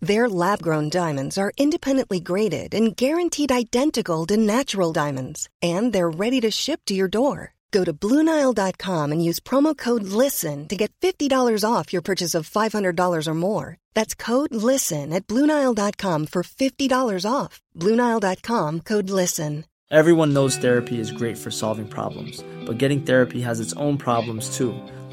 Their lab grown diamonds are independently graded and guaranteed identical to natural diamonds, and they're ready to ship to your door. Go to BlueNile.com and use promo code LISTEN to get $50 off your purchase of $500 or more. That's code LISTEN at BlueNile.com for $50 off. BlueNile.com code LISTEN. Everyone knows therapy is great for solving problems, but getting therapy has its own problems too,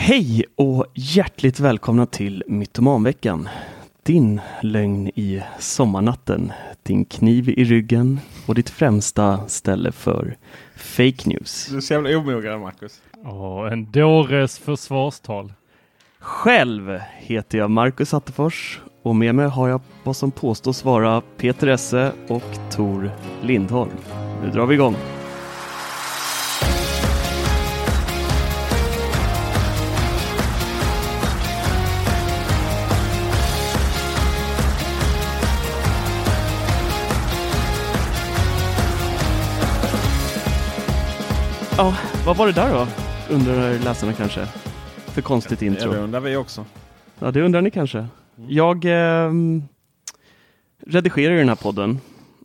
Hej och hjärtligt välkomna till Mytomanveckan. Din lögn i sommarnatten, din kniv i ryggen och ditt främsta ställe för fake news. Du är så jävla omogen Marcus. Åh, en dåres försvarstal. Själv heter jag Marcus Attefors och med mig har jag vad som påstås vara Peter Esse och Tor Lindholm. Nu drar vi igång. Ja, vad var det där då? Undrar läsarna kanske. För konstigt Ja, intro. det undrar vi också. Ja, det undrar ni kanske. Jag eh, redigerar ju den här podden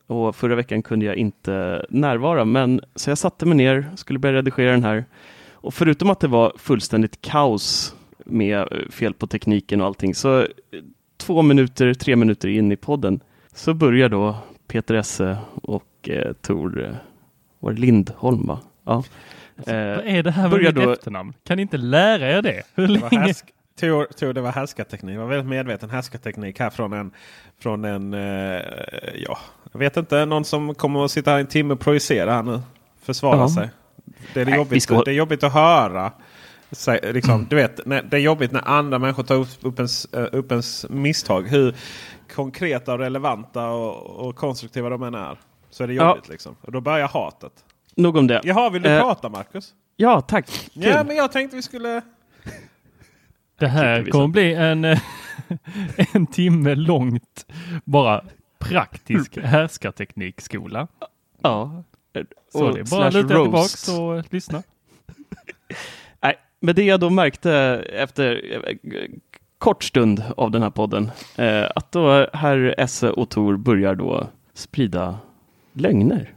och förra veckan kunde jag inte närvara, men så jag satte mig ner, skulle börja redigera den här. Och förutom att det var fullständigt kaos med eh, fel på tekniken och allting, så eh, två minuter, tre minuter in i podden så börjar då Peter Esse och eh, Tor, eh, var Lindholm va? Ja. Alltså, Eh, vad är det här med mitt då- efternamn? Kan ni inte lära er det? Hur Det var, länge? härsk Tor, Tor, det var härskarteknik. Det var väldigt medveten härskarteknik här från en, från en eh, ja, jag vet inte, någon som kommer att sitta här en timme och projicera här nu. Försvara Ja. sig. Det är, Nej, jobbigt, ska- det är jobbigt att höra. Säg, liksom, du vet, när, det är jobbigt när andra människor tar upp, upp, ens, eh, upp ens misstag. Hur konkreta och relevanta och, och konstruktiva de än är. Så är det Ja. jobbigt liksom. Och då börjar hatet. Nog om det. Jaha, vill du Eh, prata Marcus? Ja, tack. Kul. Ja, men jag tänkte vi skulle... Det här kommer bli en, eh, en timme långt bara praktisk härskarteknikskola. Ja. Så Och det är bara att luta roast. tillbaks och lyssna. Nej, men det jag då märkte efter eh, kort stund av den här podden, eh, att då herr Esse och Tor börjar då sprida lögner.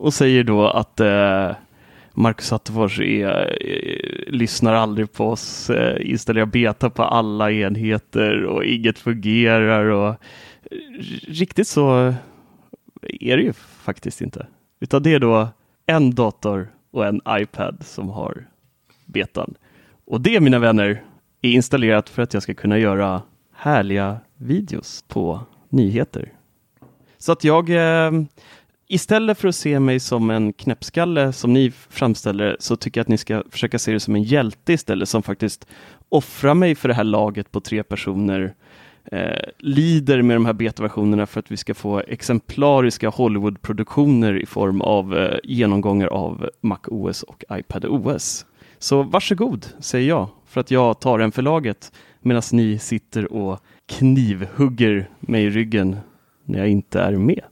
Och säger då att eh, Marcus Attefors är, eh, lyssnar aldrig på oss, eh, installerar beta på alla enheter och inget fungerar. Och, eh, riktigt så är det ju faktiskt inte. Utan det är då en dator och en iPad som har betan. Och det mina vänner är installerat för att jag ska kunna göra härliga videos på nyheter. Så att jag eh, istället för att se mig som en knäppskalle som ni framställer så tycker jag att ni ska försöka se det som en hjälte istället som faktiskt offrar mig för det här laget på tre personer eh, lider med de här betaversionerna för att vi ska få exemplariska Hollywood-produktioner i form av eh, genomgångar av Mac OS och iPad OS. Så varsågod, säger jag, för att jag tar en för laget medan ni sitter och knivhugger mig i ryggen när jag inte är med.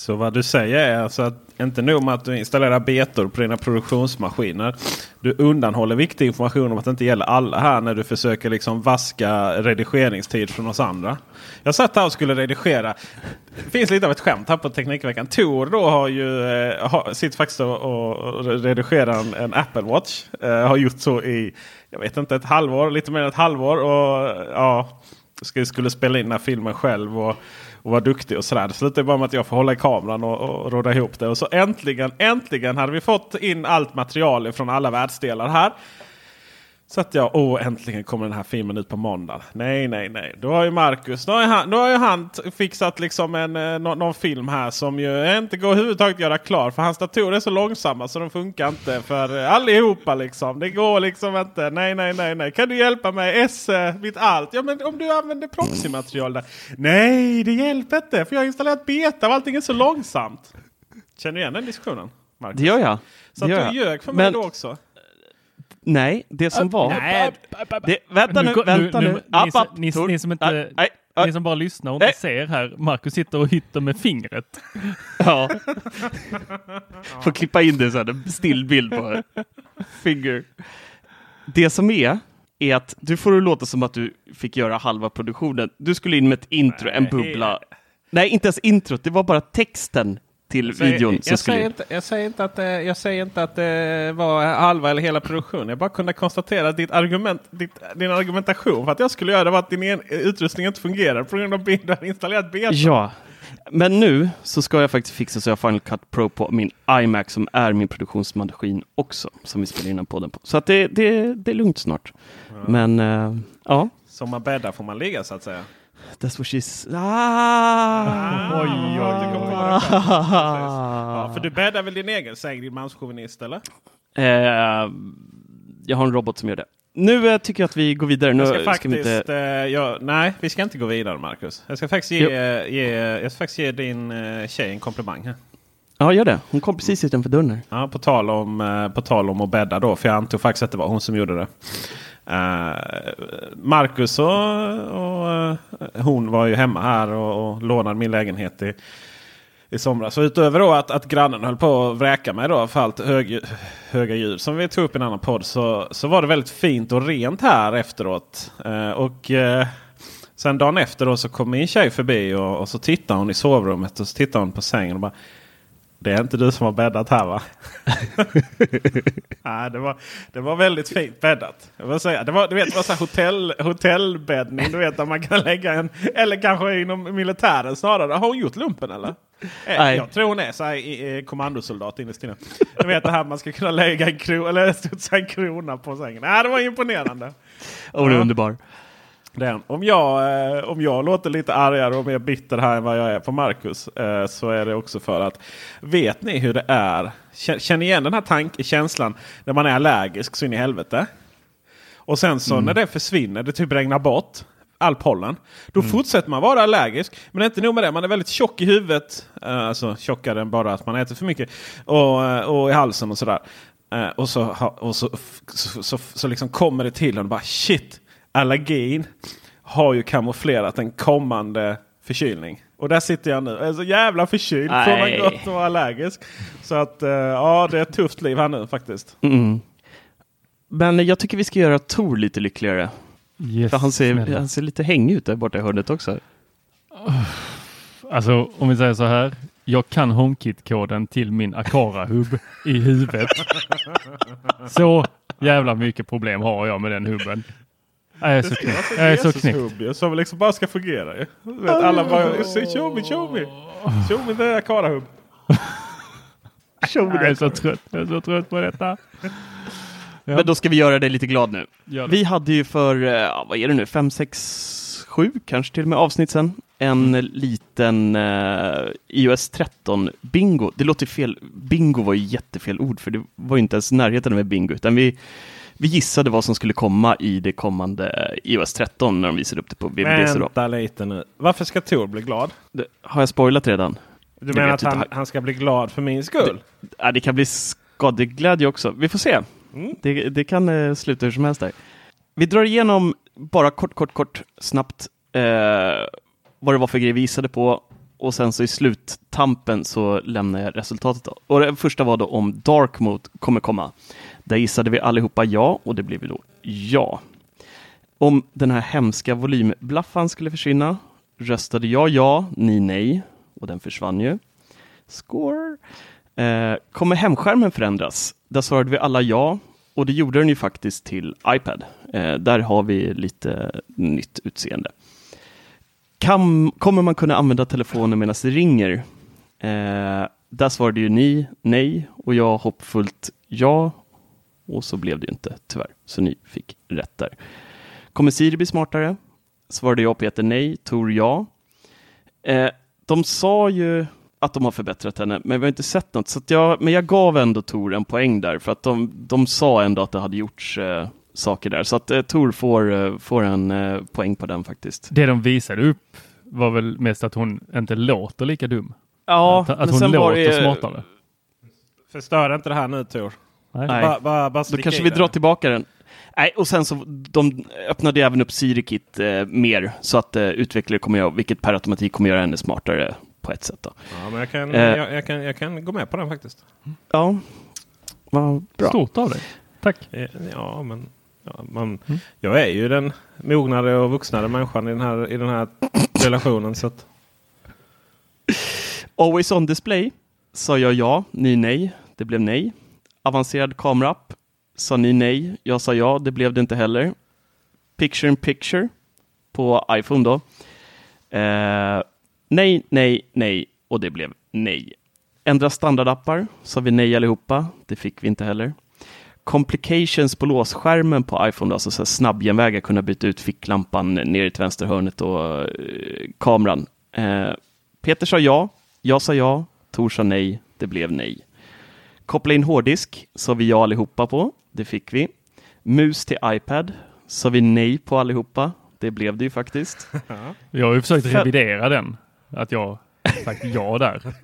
Så vad du säger är alltså att inte nog med att du installerar betor på dina produktionsmaskiner. Du undanhåller viktig information om att det inte gäller alla här när du försöker liksom vaska redigeringstid från oss andra. Jag satt här och skulle redigera. Det finns lite av ett skämt här på Teknikveckan. Tor då har ju, eh, har, sitter faktiskt och, och redigerar en, en Apple Watch. Eh, har gjort så i, jag vet inte, ett halvår, lite mer än ett halvår. Och ja, skulle, skulle spela in den här filmen själv. Och, och vara duktig och sådär. Det slutade bara med att jag får hålla i kameran och, och råda ihop det. Och så äntligen, äntligen hade vi fått in allt material från alla världsdelar här. Så att jag, åh äntligen kommer den här filmen ut på måndag. Nej, nej, nej. Då har ju Marcus, då har ju han, då har han fixat liksom en, eh, nå- någon film här som ju inte går överhuvudtaget att göra klar. För hans datorer är så långsamma så de funkar inte för eh, allihopa liksom. Det går liksom inte. Nej, nej, nej, nej. Kan du hjälpa mig? Esse, mitt allt. Ja, men om du använder proxymaterial där. Nej, det hjälper inte. För jag har installerat beta och allting är så långsamt. Känner du igen den diskussionen? Marcus? Det gör jag. Så att du ljög för mig Men- då också? Nej, det som var... Nej. Det, vänta nu, vänta nu. ni, App, app, ni, Tor. ni, som inte, Nej, nej, nej. ni som bara lyssnar och Nej. inte ser här. Marcus sitter och hytter med fingret. Ja. Får klippa in det så här, en stillbild på finger. Det som är, är att du får det låta som att du fick göra halva produktionen. Du skulle in med ett intro, en bubbla. Nej, inte ens introt, det var bara texten till säger- videon som jag, skulle säger in. inte, jag, säger inte att, jag säger inte att det var halva eller hela produktionen. Jag bara kunde konstatera att ditt argument, ditt, din argumentation för att jag skulle göra det var att din en, utrustning inte fungerar på grund av att du hade installerat beta. Ja, men nu så ska jag faktiskt fixa så jag har Final Cut Pro på min iMac som är min produktionsmaskin också, som vi spelar in den podden på. Så att det, det, det är lugnt snart. Men eh, ja, Som man bäddar får man ligga så att säga. That's what she's... Ah! Oj, oj, på det själv. Ja, för du bäddar väl din egen säng din manschauvinist eller? Eh, jag har en robot som gör det. Nu eh, tycker jag att vi går vidare. Nu Jag ska ska faktiskt, vi inte... eh, ja, nej, vi ska inte gå vidare Marcus. Jag ska faktiskt ge, eh, ge, jag ska faktiskt ge din eh, tjej en komplimang. Här. Ja, gör det. Hon kom precis utanför dörren. Ja, på, tal om, eh, på tal om att bädda då, för jag antog faktiskt att det var hon som gjorde det. Eh, Marcus och, och eh, hon var ju hemma här och, och lånade min lägenhet i, i somras. Så utöver då att, att grannen höll på att vräka mig då för allt hög, höga ljud som vi tog upp i en annan podd så, så var det väldigt fint och rent här efteråt. Eh, och eh, Sen dagen efter då så kom min tjej förbi och, och så tittade hon i sovrummet och så tittade hon på sängen och bara det är inte du som har bäddat här va? Nej, det, var, det var väldigt fint bäddat. Jag vill säga. Det var, du vet, det var så hotell, hotellbäddning. Du vet där man kan lägga en. Eller kanske inom militären snarare. Har hon gjort lumpen eller? Eh, Nej. Jag tror hon är så här, kommandosoldat innerst inne. Du vet det här man ska kunna lägga en, kro, eller studsa en krona på sängen. Nej, det var imponerande. Åh, det är underbar. Den. Om, jag, eh, om jag låter lite argare och mer bitter här än vad jag är på Marcus. Eh, så är det också för att vet ni hur det är? Kä- Känner igen den här tank känslan när man är allergisk så in i helvete. Och sen så när det försvinner, det typ regnar bort all pollen. Då fortsätter man vara allergisk. Men inte nog med det, man är väldigt tjock i huvudet. Eh, alltså tjockare än bara att man äter för mycket. Och, eh, och i halsen och sådär. Eh, och så, och så, så, så, så liksom kommer det till och bara shit. Allergin har ju kamouflerat en kommande förkylning. Och där sitter jag nu. Jag är så jävla förkyld från Nej. att gått och vara allergisk. Så att eh, ja, det är ett tufft liv här nu faktiskt. Mm. Men jag tycker vi ska göra Tor lite lyckligare. Yes, För han ser, snälla. han ser lite hängig ut där borta i hörnet också. Alltså om vi säger så här. Jag kan HomeKit-koden till min Akara-hubb i huvudet. Så jävla mycket problem har jag med den hubben. Jag är så knäckt. Jag är så knäckt. som liksom bara ska fungera Vet, alla bara show me, show me. Show me the Akara-hubb. Jag är så trött. Jag är så trött på detta. Ja. Men då ska vi göra dig lite glad nu. Vi hade ju för, eh, vad är det nu, fem, sex, sju kanske till och med avsnitt sen. En liten eh, iOS 13 bingo. Det låter fel. Bingo var ju jättefel ord för det var ju inte ens närheten med bingo. Utan vi, vi gissade vad som skulle komma i det kommande iOS 13 när de visade upp det på VVDC. Vänta lite nu. Varför ska Tor bli glad? Det, har jag spoilat redan? Du Jag menar att han, han ska bli glad för min skull? Ja, det kan bli skadeglädje också. Vi får se. Mm. Det, det kan eh, sluta hur som helst där. Vi drar igenom bara kort, kort, kort, snabbt eh, vad det var för grejer vi gissade på och sen så i sluttampen så lämnar jag resultatet. Och det första var då om Dark Mode kommer komma. Där gissade vi allihopa ja och det blev ju då ja. Om den här hemska volymblaffan skulle försvinna röstade jag ja, ni nej och den försvann ju. Score! Eh, kommer hemskärmen förändras? Där svarade vi alla ja och det gjorde den ju faktiskt till iPad. Eh, där har vi lite nytt utseende. Kan, kommer man kunna använda telefonen medan det ringer? Eh, där svarade ju ni nej och jag hoppfullt ja. Och så blev det ju inte tyvärr, så ni fick rätt där. Kommer Siri bli smartare? Svarade jag Peter nej, Tor ja. Eh, de sa ju att de har förbättrat henne, men vi har inte sett något. Så jag, men jag gav ändå Tor en poäng där, för att de, de sa ändå att det hade gjorts eh, saker där. Så att eh, Tor får, eh, får en eh, poäng på den faktiskt. Det de visade upp var väl mest att hon inte låter lika dum. Ja, att, att hon låter smartare. Förstör inte det här nu Tor. Nej. Bara, bara, bara Då kanske vi drar tillbaka den. Nej, och sen så de öppnade även upp SiriKit eh, mer så att eh, utvecklare kommer göra, vilket per automatik kommer göra henne smartare på ett sätt. Då. Ja, men jag kan, Eh. jag, jag, kan, jag kan gå med på den faktiskt. Ja, vad bra. Stort av dig. Tack. Eh, Ja, men ja, man, Mm. jag är ju den mognare och vuxnare människan i den här, i den här relationen. Så att, Always on display sa jag ja, ni nej. Det blev nej. Avancerad kamera-app sa ni nej. Jag sa ja, det blev det inte heller. Picture in picture på iPhone då. Eh, nej, nej, nej och det blev nej. Ändra standardappar sa vi nej allihopa. Det fick vi inte heller. Complications på låsskärmen på iPhone, då, alltså så snabbgenvägar, kunna byta ut ficklampan ner i vänsterhörnet och eh, kameran. Eh, Peter sa ja, jag sa ja, Tor sa nej, det blev nej. Koppla in hårddisk sa vi ja allihopa på, det fick vi. Mus till iPad sa vi nej på allihopa, det blev det ju faktiskt. Jag har ju försökt revidera den. Att jag sagt ja där.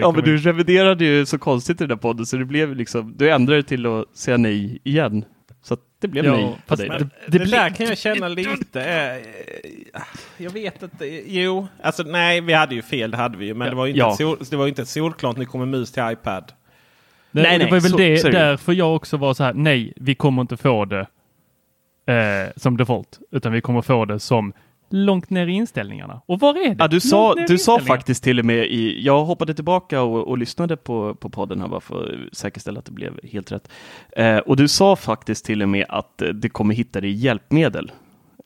Ja, men du reviderade ju så konstigt i den där podden så det blev liksom, du ändrade till att säga nej igen. Så att det blev Ja, nej på dig. men där. det, blir- där kan jag känna lite. Eh, jag vet inte. Jo, alltså nej, vi hade ju fel. Det hade vi ju. Men det var ju inte, Ja. ett, sol, det var inte ett solklart. Nu kommer mus till iPad. Nej, Nej, det nej, var väl så- det det ju. därför jag också var så här. Nej, vi kommer inte få det eh, som default, utan vi kommer få det som långt ner i inställningarna. Och var är det? Ja, du sa, du sa faktiskt till och med i, jag hoppade tillbaka och, och lyssnade på, på podden här bara för att säkerställa att det blev helt rätt. Eh, och du sa faktiskt till och med att det kommer hitta det i hjälpmedel.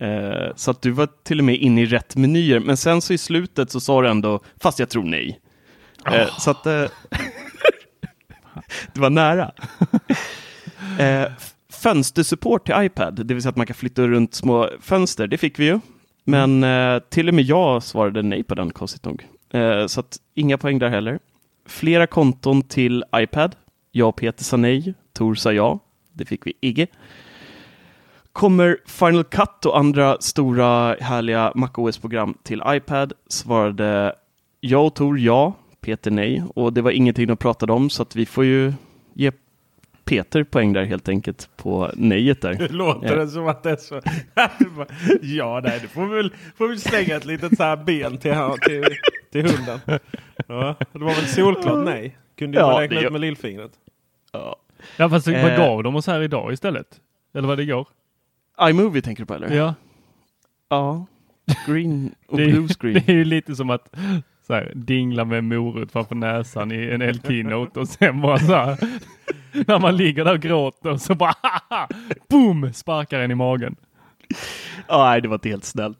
Eh, så att du var till och med inne i rätt menyer, men sen så i slutet så sa du ändå, fast jag tror nej. Eh, så att eh, det var nära. eh, fönstersupport till iPad, det vill säga att man kan flytta runt små fönster, det fick vi ju. Men eh, till och med jag svarade nej på den, konstigt nog. Eh, så att inga poäng där heller. Flera konton till iPad. Jag och Peter sa nej, Tor sa ja. Det fick vi Igge. Kommer Final Cut och andra stora härliga MacOS-program till iPad? Svarade jag och Tor ja, Peter nej. Och det var ingenting de pratade om så att vi får ju ge Peter poäng där helt enkelt på nejet där. Nu låter Ja. det som att det är så. ja, nej, det får vi väl, får vi slänga ett litet så här ben till, till, till hunden. Ja, det var väl solklart nej. Kunde ju Ja, räkna det ut med lillfingret. Ja. Ja, fast vad Eh. gav de oss här idag istället? Eller vad det går? iMovie tänker du på eller? Ja, Ja. Green och det, blue screen. det är ju lite som att så här, dingla med morot framför näsan i en El-keynote och sen bara så här. När man ligger där och gråter så bara boom sparkar en i magen. Nej, det var inte helt snällt.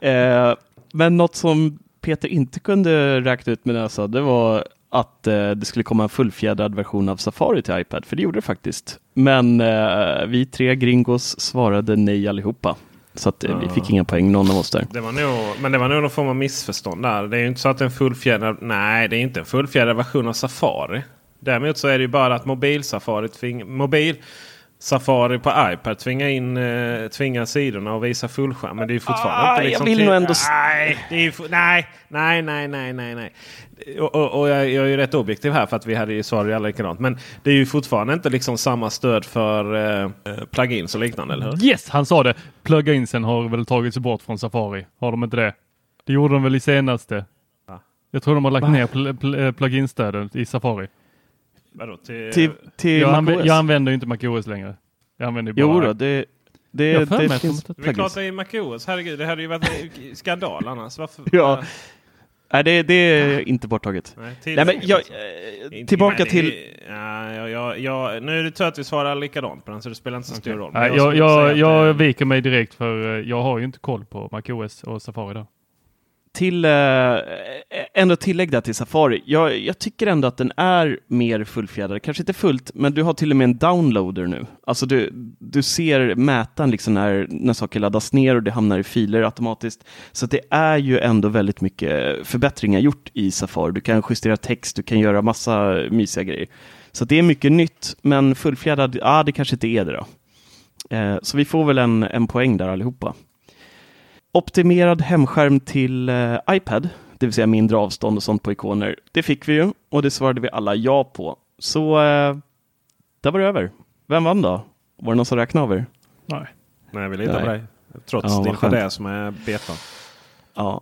Eh, men något som Peter inte kunde räkna ut med näsan, det var att eh, det skulle komma en fullfjädrad version av Safari till iPad, för det gjorde det faktiskt. Men eh, vi tre gringos svarade nej allihopa. Så att, eh, vi fick inga poäng, någon av oss där. Det var nog, men det var nog någon form av missförstånd där. Det är ju inte så att en fullfjädrad. Nej, det är inte en fullfjädrad version av Safari. Däremot så är det ju bara att mobilsafari tving, mobil Safari på iPad tvingar in eh, tvingar sidorna och visa fullskärm. Men det är fortfarande Ah, inte jag liksom vill till- nog ändå Nej, det är nej, nej, nej, nej, nej, nej. Och, och, och jag, jag är ju rätt objektiv här för att vi hade ju svarat alla likadant. Men det är ju fortfarande inte liksom samma stöd för eh, eh, plugins och liknande, eller hur? Yes, han sa det. Pluginsen har väl tagits bort från Safari. Har de inte det? Det gjorde de väl i senaste. Va? Jag tror de har lagt ner pl pl eh, pluginstödet i Safari. Vadå, till, Till, till Jag, anv jag använder ju inte MacOS längre. Jag använder ju bara... Jo då, det, det, Jag det finns Det är klart plugins. det är MacOS. Herregud, det hade ju varit skandal annars. Varför? Ja. Nej, det, det är inte borttaget. Nej, till- Nej, men jag, eh, Inte- tillbaka till... är- Ja, ja, ja, ja, nu är det tur att vi svarar likadant på den så det spelar inte så stor roll. Nej, jag, jag, jag, att det- viker mig direkt för eh, jag har ju inte koll på MacOS och Safari då till eh, eh, ändå tillägg där till Safari. Jag, jag tycker ändå att den är mer fullfjädrad, kanske inte fullt, men du har till och med en downloader nu. Alltså du, du ser mätaren liksom när, när saker laddas ner och det hamnar i filer automatiskt. Så det är ju ändå väldigt mycket förbättringar gjort i Safari. Du kan justera text, du kan göra massa mysiga grejer. Så det är mycket nytt, men fullfjädrad, ja det kanske inte är det då. Eh, så vi får väl en, en poäng där allihopa. Optimerad hemskärm till eh, iPad, det vill säga mindre avstånd och sånt på ikoner. Det fick vi ju och det svarade vi alla ja på. Så eh, där var det över. Vem vann då? Var det någon som räknade över? Nej. Nej, vi litar på dig. Trots Ja, din fadäs som är betan. Ja.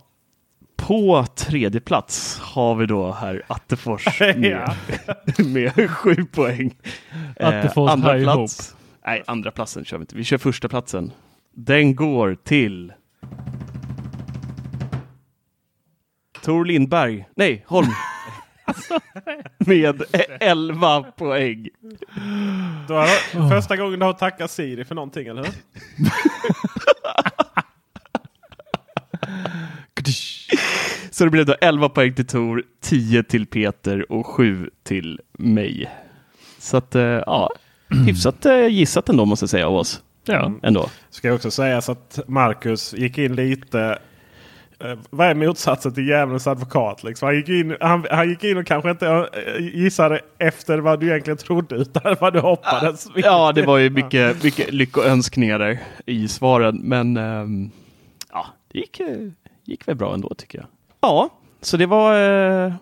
På tredje plats har vi då herr Attefors med, med sju poäng. Eh, Attefors andra High plats. Nej, andra platsen kör vi inte. Vi kör första platsen. Den går till Tor Lindberg. Nej, Holm. med 11 poäng. Då har första gången du har tackat Siri för någonting, eller hur? Så det blev då 11 poäng till Tor, 10 till Peter och 7 till mig. Så att, eh, ja, hyfsat eh, gissat ändå måste jag säga av oss. Ja. Ändå. Ska jag också säga så att Marcus gick in lite. Eh, vad är motsatsen till djävulens advokat? Liksom? Han, gick in, han, han gick in och kanske inte eh, gissade efter vad du egentligen trodde utan vad du hoppades. Ja, det var ju mycket, mycket lyckoönskningar där i svaren, men ehm, ja, det gick, eh, gick väl bra ändå tycker jag. Ja, så det var, eh,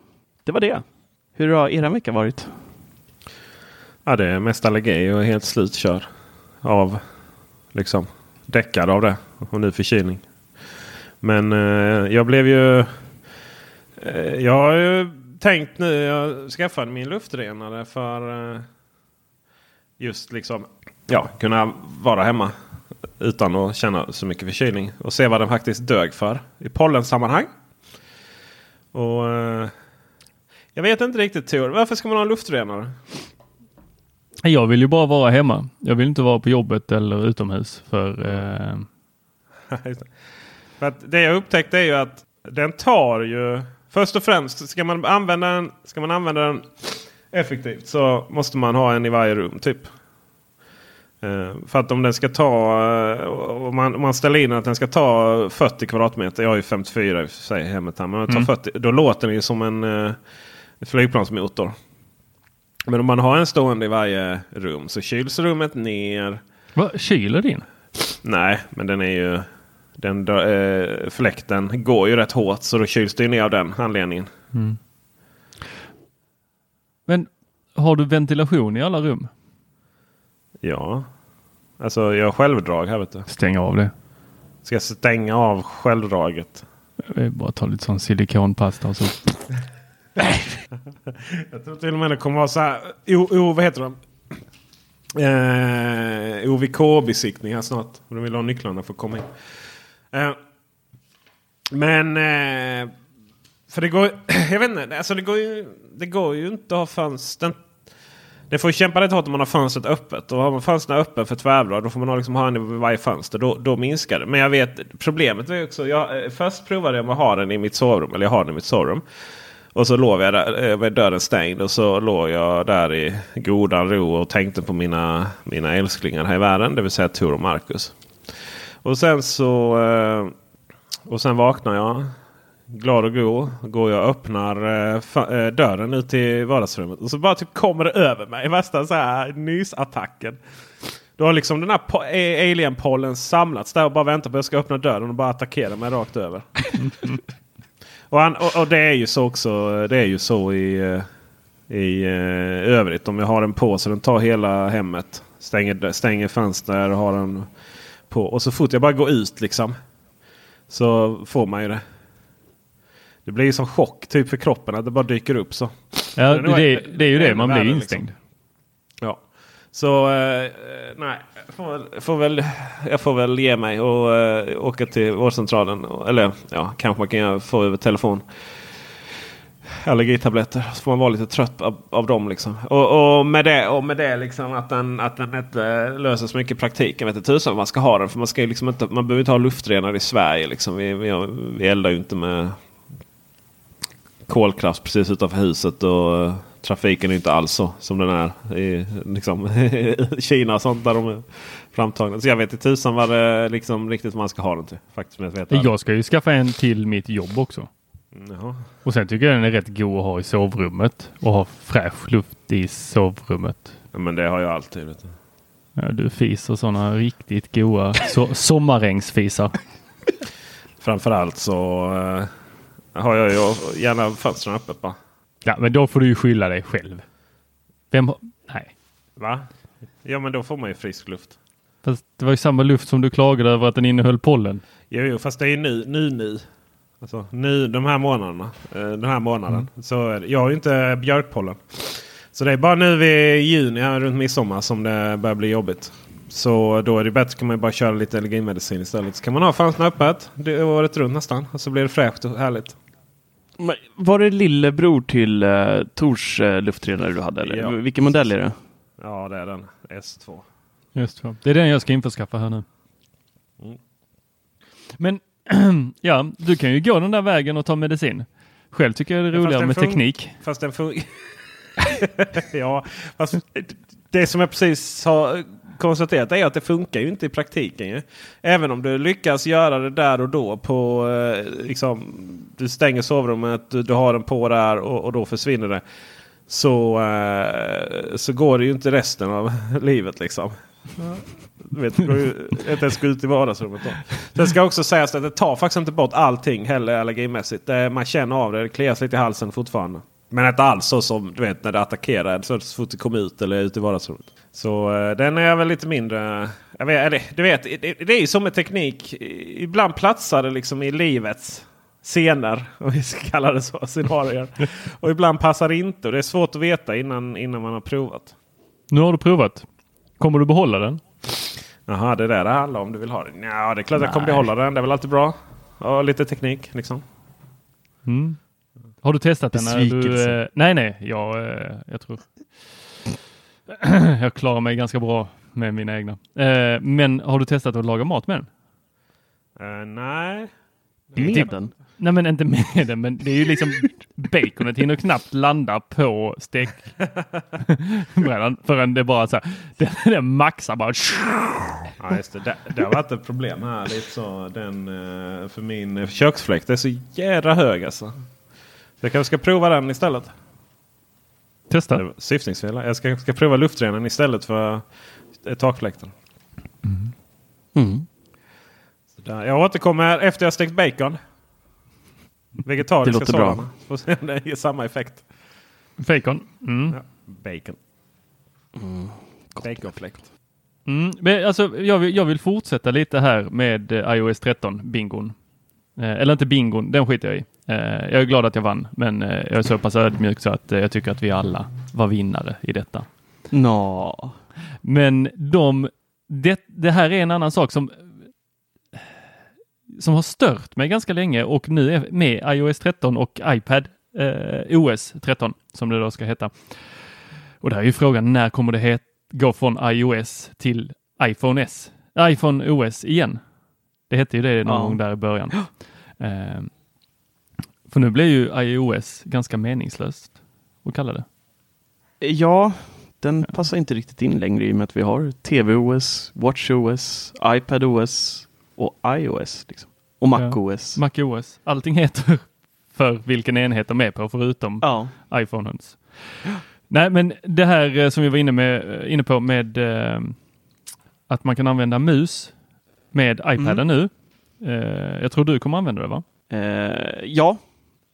det var det. Hur har era vecka varit? Ja, det är mest allergi och helt slutkörd. Av liksom däckad av det. Och nu förkylning. Men eh, jag blev ju... Eh, jag har ju tänkt nu. Jag skaffade min luftrenare för eh, just liksom ja, kunna vara hemma utan att känna så mycket förkylning. Och se vad den faktiskt dög för i pollensammanhang. Och eh, jag vet inte riktigt Tor. Varför ska man ha en luftrenare? Jag vill ju bara vara hemma. Jag vill inte vara på jobbet eller utomhus. För eh. För att det jag upptäckte är ju att den tar ju... Först och främst ska man använda den, ska man använda den effektivt så måste man ha en i varje rum. typ. Eh, för att om den ska ta... eh, Om man, om man ställer in att den ska ta 40 kvadratmeter. Jag har ju 54 i och för sig hemmet här. Men den tar 40, då låter den ju som en eh, flygplansmotor. Men om man har en stående i varje rum så kyls rummet ner. vad, kyler din? Nej, men den är ju... Den, eh, fläkten går ju rätt hårt så då kyls det ju ner av den anledningen. Men har du ventilation i alla rum? Ja. Alltså jag har självdrag här vet du. Stäng av det. Ska jag stänga av självdraget? Jag bara ta lite sån silikonpasta och så. Jag tror till och med det kommer vara så här. O, o, vad heter de? Eh, OVK-besiktning här snart. Om de vill ha nycklarna för att komma in. Eh, men... Eh, för det går Jag vet inte. Alltså det går ju, det går ju inte att ha fönstren. Det får ju kämpa rätt hårt om man har fönstret öppet. Och har man fönstren öppet för tvärblad då får man ha, liksom ha en i varje fönster. Då, då minskar det. Men jag vet problemet är också. Jag, eh, först provade jag med att ha den i mitt sovrum. Eller jag har den i mitt sovrum. Och så låg jag där eh, med dörren stängd. Och så låg jag där i godan ro och tänkte på mina, mina älsklingar här i världen. Det vill säga Tor och Marcus. Och sen så... Eh, och sen vaknar jag. Glad och god. Går jag och öppnar eh, dörren ut till vardagsrummet. Och så bara typ kommer det över mig. Värsta så här nysattacken. Då har liksom den här alienpollen samlats där och bara väntar på att jag ska öppna dörren och bara attackera mig rakt över. och, han, och, och det är ju så också. Det är ju så i, eh, i eh, övrigt. Om jag har den på så den tar hela hemmet. Stänger, stänger fönster och har den på. Och så fort jag bara går ut liksom. Så får man ju det. Det blir ju som chock typ för kroppen att det bara dyker upp så. Ja, det, det, det är ju det, man blir värre, ju liksom. Så eh, nej, jag får väl, får väl, jag får väl ge mig och eh, åka till vårdcentralen. Eller ja, kanske man kan få över telefon. allergitabletter. Så får man vara lite trött av, av dem. Liksom. Och, och med det, och med det liksom att, den, att den inte löser så mycket i praktiken. Vet inte tusan man ska ha den. För man, ska ju liksom inte, man behöver inte ha luftrenare i Sverige. Liksom. Vi, vi, vi eldar ju inte med kolkraft precis utanför huset. Och trafiken är inte alls så som den är i liksom, Kina och sånt. Där de är framtagna. Så jag vet inte tusan vad det liksom riktigt man ska ha den till. Faktiskt, jag, vet jag ska ju skaffa en till mitt jobb också. Jaha. Och sen tycker jag den är rätt god att ha i sovrummet och ha fräsch luft i sovrummet. Ja, men det har jag alltid. Vet du. Ja, du fiser sådana riktigt goa so sommarängsfisar. Framförallt så uh, har jag ju gärna fönstren öppet bara. Ja, men då får du ju skylla dig själv. Vem. Nej. Va? Ja, men då får man ju frisk luft. Fast det var ju samma luft som du klagade över att den innehöll pollen. Jo, jo fast det är ju nu, nu, nu. Alltså, nu de här månaderna. Eh, den här månaden. Mm. Så det. jag har ju inte björkpollen. Så det är bara nu vid juni, här runt midsommar, som det börjar bli jobbigt. Så då är det bättre kan man bara köra lite allergimedicin istället. Så kan man ha fönstren öppet det året runt nästan. Och så blir det fräscht och härligt. Men var det lillebror till uh, Tors uh, luftrenare du hade? Eller? Ja. Vilken modell är det? Ja, det är den. S2. Just så. Det är den jag ska införskaffa här nu. Mm. Men ja, du kan ju gå den där vägen och ta medicin. Själv tycker jag det är roligare med teknik. Fast den funkar... ja, fast det som jag precis har konstaterat är att det funkar ju inte i praktiken. Ju. Även om du lyckas göra det där och då. på eh, liksom, Du stänger sovrummet, du, du har den på där och, och då försvinner det. Så, eh, så går det ju inte resten av livet liksom. Du vet, inte ens gå ut i vardagsrummet då. Sen ska också sägas att det tar faktiskt inte bort allting heller allergimässigt. Man känner av det, det klias lite i halsen fortfarande. Men inte alls så som du vet när det attackerar så fort det kommer ut eller ut i vardagsrummet. Så eh, den är väl lite mindre... Jag vet, eller, du vet, det, det är ju som med teknik. Ibland platsar det liksom i livets scener, om vi ska kalla det så, scenarier. Och ibland passar det inte. Och det är svårt att veta innan, innan man har provat. Nu har du provat. Kommer du behålla den? Jaha, det är det det handlar om. Du vill ha den? Ja, det är klart jag kommer Nej. behålla den. Det är väl alltid bra. Ja, lite teknik liksom. Mm. Har du testat den? Du, eh, nej, nej, jag, eh, jag tror jag klarar mig ganska bra med mina egna. Eh, men har du testat att laga mat med den? Eh, nej. Med den? Nej, men inte med den, men det är ju liksom baconet hinner knappt landa på stekbrädan förrän det bara så här, den, den maxar bara. Ja, just det. det. Det har varit ett problem här. Lite så, den, eh, för min köksfläkt är så jädra hög alltså. Så jag kanske ska prova den istället. Testa. Syftningsfel. Jag ska, ska prova luftrenaren istället för eh, takfläkten. Mm. Så där. Jag återkommer efter jag stekt bacon. Vegetariska Det låter bra. sådana. Får se om det ger samma effekt. Bacon. Mm. Ja, bacon. Baconfläkt. Mm. Men alltså, jag, vill, jag vill fortsätta lite här med eh, iOS 13 bingon. Eh, eller inte bingon, den skiter jag i. Eh, jag är glad att jag vann, men eh, jag är så pass ödmjuk så att eh, jag tycker att vi alla var vinnare i detta. Nå. Men de, det, det här är en annan sak som som har stört mig ganska länge och nu är med iOS 13 och iPad eh, OS 13 som det då ska heta. Och där är ju frågan när kommer det gå från iOS till iPhone S, iPhone OS igen? Det hette ju det någon Ja. gång där i början. Eh, för nu blir ju iOS ganska meningslöst att kalla det. Ja, den passar inte riktigt in längre i och med att vi har TVOS, WatchOS, iPadOS och iOS. Liksom. Och MacOS. Mac OS. Allting heter för vilken enhet de är på förutom ja. iPhonens. Nej, men det här eh, som vi var inne, med, eh, inne på med eh, att man kan använda mus med iPaden nu. Eh, jag tror du kommer använda det va? Eh, ja,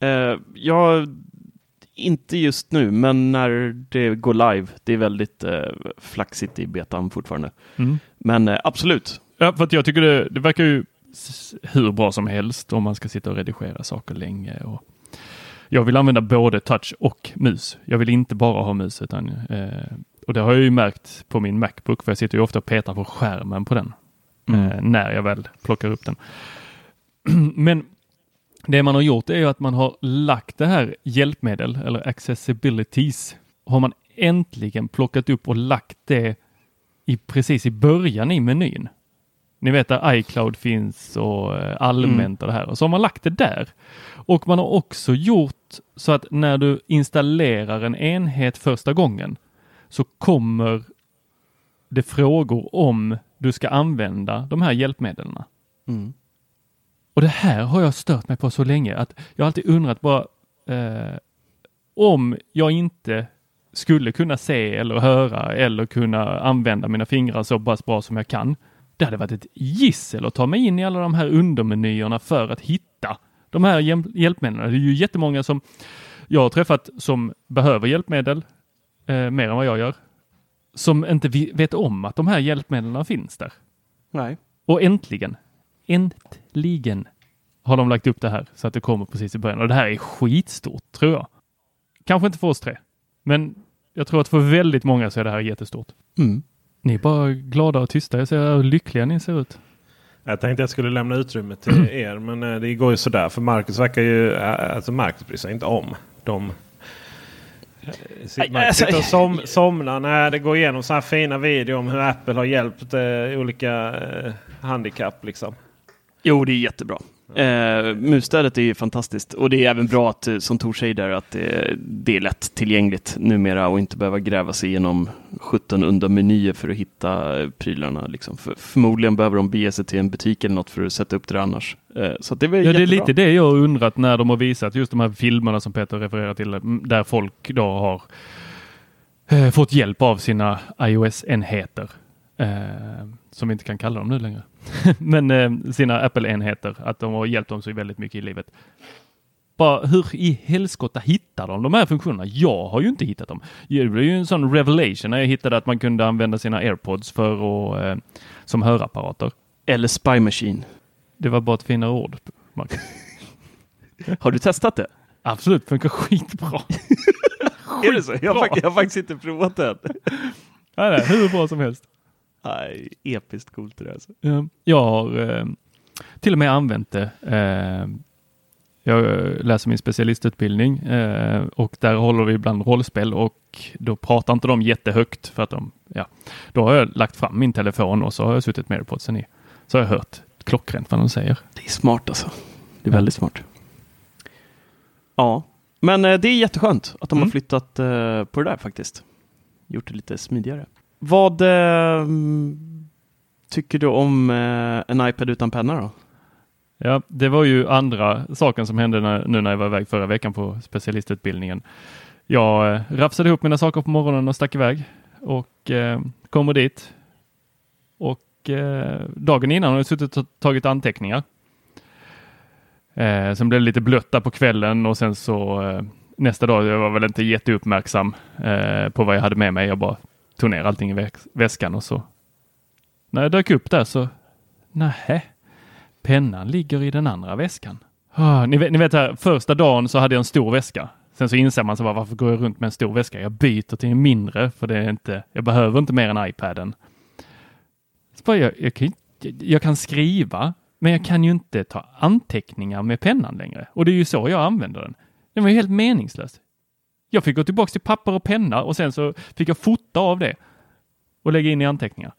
eh, jag inte just nu, men när det går live. Det är väldigt eh, flaxigt i betan fortfarande. Men eh, absolut. Ja, för att jag tycker det, det verkar ju hur bra som helst om man ska sitta och redigera saker länge. Och jag vill använda både touch och mus. Jag vill inte bara ha mus. Utan, eh, och det har jag ju märkt på min Macbook, för jag sitter ju ofta och petar på skärmen på den. Mm. Eh, när jag väl plockar upp den. Men Det man har gjort är att man har lagt det här hjälpmedel eller accessibilities har man äntligen plockat upp och lagt det i precis i början i menyn. Ni vet där iCloud finns och eh, allmänt och det här och så har man lagt det där. Och man har också gjort så att när du installerar en enhet första gången så kommer det frågor om du ska använda de här hjälpmedlen. Mm. Och det här har jag stört mig på så länge att jag alltid undrat bara eh, om jag inte skulle kunna se eller höra eller kunna använda mina fingrar så pass bra som jag kan. Det hade varit ett gissel att ta mig in i alla de här undermenyerna för att hitta de här hjälp- hjälpmedlen. Det är ju jättemånga som jag har träffat som behöver hjälpmedel eh, mer än vad jag gör. Som inte vet om att de här hjälpmedlen finns där. Nej. Och äntligen, äntligen har de lagt upp det här så att det kommer precis i början. Och det här är skitstort tror jag. Kanske inte för oss tre, men jag tror att för väldigt många så är det här jättestort. Mm. Ni är bara glada och tysta. Jag ser hur lyckliga ni ser ut. Jag tänkte jag skulle lämna utrymme till er men eh, det går ju sådär. För Marcus verkar ju, eh, alltså Marcus bryr sig inte om dem. Eh, sitter- Marcus alltså- sitter och som, somnar när det går igenom så här fina videor om hur Apple har hjälpt eh, olika eh, handikapp. Liksom. Jo, det är jättebra. Eh, musstödet är ju fantastiskt och det är även bra att, eh, som Tor säger där, att det, det är lätt tillgängligt numera och inte behöva gräva sig igenom 17 undermenyer för att hitta eh, prylarna. Liksom. För, förmodligen behöver de bege sig till en butik eller något för att sätta upp det annars. Eh, så det är Ja, det är lite det jag undrat när de har visat just de här filmerna som Peter refererar till, mm, där folk då har eh, fått hjälp av sina iOS-enheter. Eh, som vi inte kan kalla dem nu längre. Men eh, sina Apple-enheter, att de har hjälpt dem så väldigt mycket i livet. Bara hur i helskotta hittar de de här funktionerna? Jag har ju inte hittat dem. Det blev ju en sån revelation när jag hittade att man kunde använda sina airpods för att, eh, som hörapparater. Eller Spy Machine. Det var bara ett finare ord. Marcus. Har du testat det? Absolut, funkar skitbra. Är det så? Jag har, jag har faktiskt inte provat det än. Det är hur bra som helst. Nej, episkt coolt det där. Alltså. Ja, Jag har eh, till och med använt det. Eh, jag läser min specialistutbildning eh, och där håller vi ibland rollspel och då pratar inte de jättehögt för att de, ja, då har jag lagt fram min telefon och så har jag suttit med airpodsen i. Så har jag hört klockrent vad de säger. Det är smart alltså. Det är väldigt smart. Ja, men eh, det är jätteskönt att de har Mm. flyttat eh, på det där faktiskt. Gjort det lite smidigare. Vad eh, tycker du om eh, en iPad utan penna då? Ja, det var ju andra saken som hände när, nu när jag var iväg förra veckan på specialistutbildningen. Jag eh, rafsade ihop mina saker på morgonen och stack iväg och eh, kommer dit. Och eh, dagen innan har jag suttit och tagit anteckningar. Eh, sen blev det lite blött där på kvällen och sen så eh, nästa dag, jag var väl inte jätteuppmärksam eh, på vad jag hade med mig. Jag bara tog ner allting i väskan och så när jag dök upp där så, nähä, pennan ligger i den andra väskan. Ah, ni, vet, ni vet här, första dagen så hade jag en stor väska. Sen så inser man så bara, varför går jag runt med en stor väska? Jag byter till en mindre för det är inte, jag behöver inte mer än iPaden. Så bara, jag, jag, kan, jag kan skriva, men jag kan ju inte ta anteckningar med pennan längre. Och det är ju så jag använder den. Den var ju helt meningslös. Jag fick gå tillbaka till papper och penna och sen så fick jag fota av det och lägga in i anteckningar.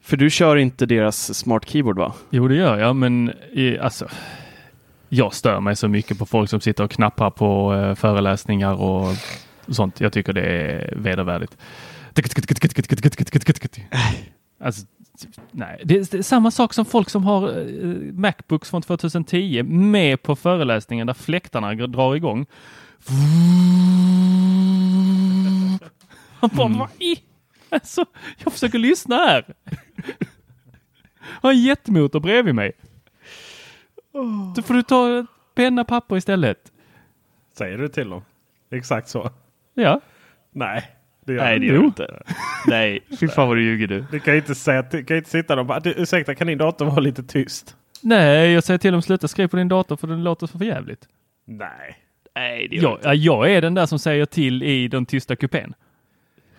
För du kör inte deras smart keyboard va? Jo, det gör jag, men i, alltså, jag stör mig så mycket på folk som sitter och knappar på eh, föreläsningar och sånt. Jag tycker det är vedervärdigt. Alltså, nej, det är, samma sak som folk som har eh, Macbooks från 2010 med på föreläsningen där fläktarna drar igång. Man bara, vad i? Alltså, jag försöker lyssna här. har en jetmotor bredvid mig. Då får du ta penna papper istället. Säger du till dem? Exakt så? Ja. Nej, det gör Nej, du det gör du inte. Nej, fy fan vad du ljuger du. Du kan inte, säga, kan inte sitta där och bara "Du, ursäkta kan din dator vara lite tyst? Nej, jag säger till dem sluta skriva på din dator för den låter för jävligt. Nej. Nej, det gör Jag, inte. ja, jag är den där som säger till i den tysta kupén.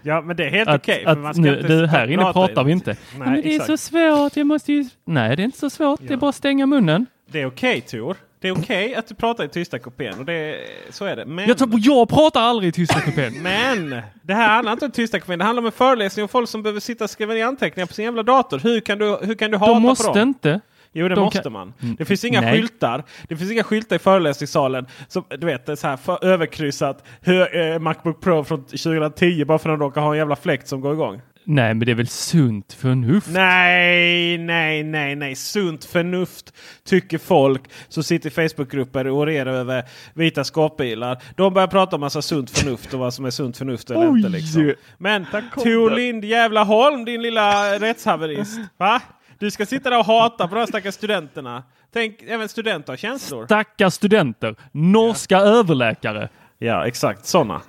Ja men det är helt okej. nu, inte du, här och inne prata pratar vi inte. Nej, ja, men det är exakt. så svårt, jag måste ju... Nej, det är inte så svårt. Det är Ja. bara att stänga munnen. Det är okej Tor. Det är okej att du pratar i tysta kupén. Och det, så är det. Men, Jag, tar, jag pratar aldrig i tysta kupén. men det här handlar inte om tysta kupén. Det handlar om en föreläsning om folk som behöver sitta och skriva ner anteckningar på sin jävla dator. Hur kan du, hur kan du hata De på måste dem? inte. Jo det De måste kan- man. Det finns inga Nej. skyltar. Det finns inga skyltar i föreläsningssalen som du vet så här för, överkryssat hur, eh, Macbook Pro från 2010 bara för att de råkar ha en jävla fläkt som går igång. Nej, men det är väl sunt förnuft? Nej, nej, nej, nej. Sunt förnuft tycker folk som sitter i Facebookgrupper och orerar över vita skåpbilar. De börjar prata om massa sunt förnuft och vad som är sunt förnuft eller Oj. inte. Liksom. Men Tor Lind jävla Holm, din lilla rättshaverist. Va? Du ska sitta där och hata på de här stackars studenterna. Tänk, även studenter har känslor. Stackars studenter. Norska överläkare. Ja, exakt sådana.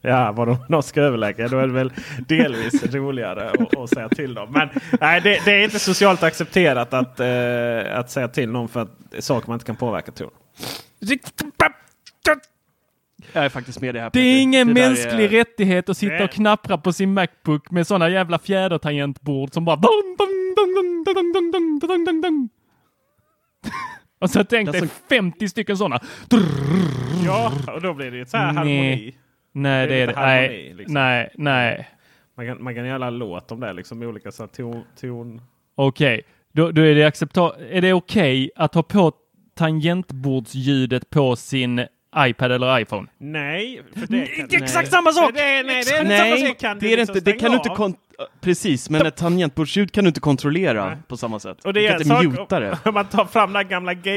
Ja, vad de norska överläkare. Då är det väl delvis roligare att, att säga till dem. Men nej, det, det är inte socialt accepterat att, eh, att säga till någon för att saker man inte kan påverka tror jag är faktiskt med i det här. Det är ingen det mänsklig är... rättighet att sitta och knappra på sin Macbook med sådana jävla fjädertangentbord som bara... Och så tänk dig 50 stycken sådana. Ja, och då blir det ju så här harmoni. Nej, det, det är det. Harmoni, nej, liksom. nej, nej. Man kan, man kan göra en låt om det, liksom med olika så ton... ton. Okej, okay. då, då, är det acceptabelt. Är det okej okay att ha på tangentbordsljudet på sin iPad eller iPhone? Nej, för det kan, Det är exakt samma sak! Nej, det är inte samma sak. Kan det du är det liksom inte. Det kan du inte kon- Precis, men ett tangentbordsljud kan du inte kontrollera Nej. på samma sätt. Och det du är kan inte muta det. om man tar fram den gamla gay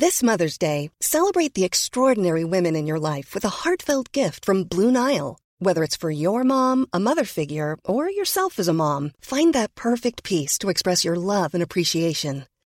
This Mother's Day, celebrate the extraordinary women in your life with a heartfelt gift from Blue Nile. Whether it's for your mom, a mother figure, or yourself as a mom, find that perfect piece to express your love and appreciation.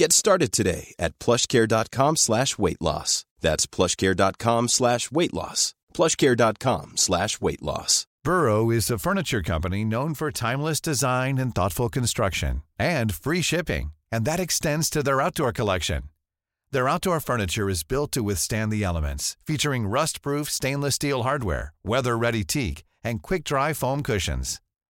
Get started today at plushcare.com slash weight loss. That's plushcare.com slash weight loss. plushcare.com slash weight loss. Burrow is a furniture company known for timeless design and thoughtful construction and free shipping, and that extends to their outdoor collection. Their outdoor furniture is built to withstand the elements, featuring rust-proof stainless steel hardware, weather-ready teak, and quick-dry foam cushions.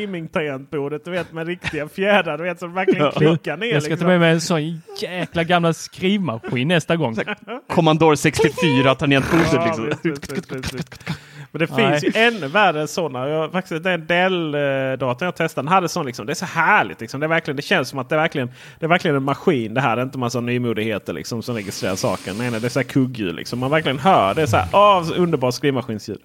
Gaming-tangentbordet, du vet med riktiga fjädrar, du vet som verkligen klickar ner. Jag ska ta liksom. med mig en sån jäkla gamla skrivmaskin nästa gång. Commodore 64 tangentbordet Ja, liksom. Men det Nej. finns ju ännu värre sådana. Jag, faktiskt, den Dell-datorn jag testade den hade sån liksom. Det är så härligt. Liksom. Det, är verkligen, det känns som att det är verkligen, det är verkligen en maskin. Det här är inte massa nymodigheter liksom, som registrerar saken. Nej, nej, det är så här kugghjul. Liksom. Man verkligen hör. Det är så här, så underbart skrivmaskinsljud.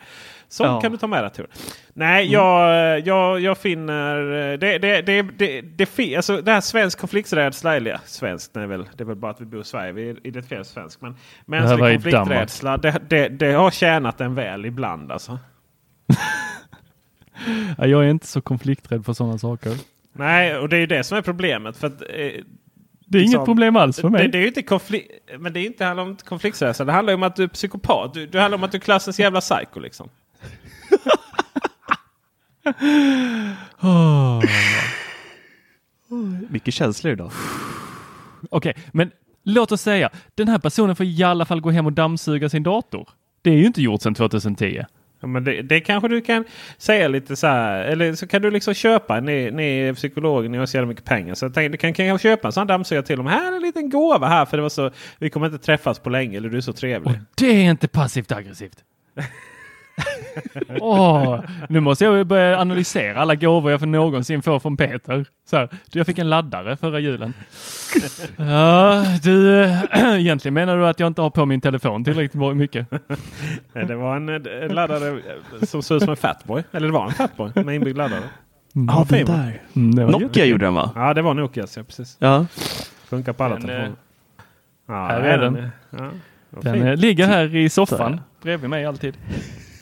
Så Ja. kan du ta med dig Tor. Nej, jag, jag, jag finner... Det, det, det, det, det, alltså, det här svensk konflikträdsla, eller ja, svenskt är väl, det är väl bara att vi bor i Sverige, vi identifierar svensk. Men mänsklig konflikträdsla, det, det, det har tjänat en väl ibland alltså. Ja, Jag är inte så konflikträdd för sådana saker. Nej, och det är ju det som är problemet. För att, eh, Det är inget liksom, problem alls för mig. Det, det är ju inte konflikt, men det är inte handlar om konflikträdsla. Det handlar om att du är psykopat. Du, det handlar om att du är klassens jävla psycho liksom. Mycket känslor idag. Okej, men låt oss säga, den här personen får i alla fall gå hem och dammsuga sin dator. Det är ju inte gjort sedan 2010. Ja, men det, det kanske du kan säga lite så här. Eller så kan du liksom köpa. Ni, ni är psykologer, ni har så jävla mycket pengar. Så jag tänkte, du kan kanske köpa en sån dammsugare till dem. Här är en liten gåva här. För det var så, vi kommer inte träffas på länge. Eller du är så trevlig. Och det är inte passivt aggressivt. Åh, nu måste jag börja analysera alla gåvor jag för någonsin får från Peter. Så här, du, jag fick en laddare förra julen. Ja, du, egentligen menar du att jag inte har på min telefon tillräckligt mycket? Nej, det var en, en laddare som såg ut som en Fatboy. Eller det var en Fatboy med inbyggd laddare. Ja, Vad den där. Mm, det var Nokia gjorde den va? Ja, det var Nokias. Ja, precis. Ja. Funkar på alla Den, telefoner. Ja, här är den. Ja, vad Den eh, ligger här i soffan bredvid mig alltid.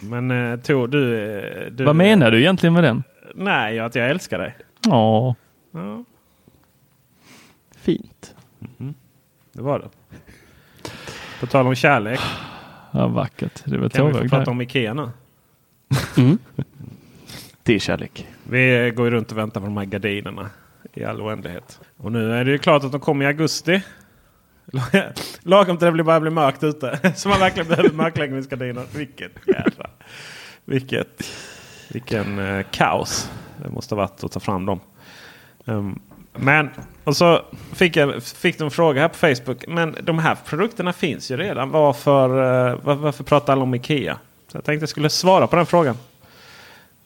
Men uh, Tor, du, eh, du... Vad menar du egentligen med den? Nej, att jag älskar dig. Ja, Ja, Fint. det var det. På tal om kärlek. ja vackert. Det var Kan vi få prata om Ikea nu? Mm. Det är kärlek. Vi går ju runt och väntar på de här gardinerna i all oändlighet. Och nu är det ju klart att de kommer i augusti. Lagom till det blir- börjar bli mörkt ute. Så man verkligen behöver mörkläggningsgardiner. Vilket jävla... Vilket... Vilken eh, kaos det måste ha varit att ta fram dem. Um, men och så fick jag fick de en fråga här på Facebook. Men de här produkterna finns ju redan. Varför, eh, var, varför pratar alla om Ikea? Så jag tänkte jag skulle svara på den frågan.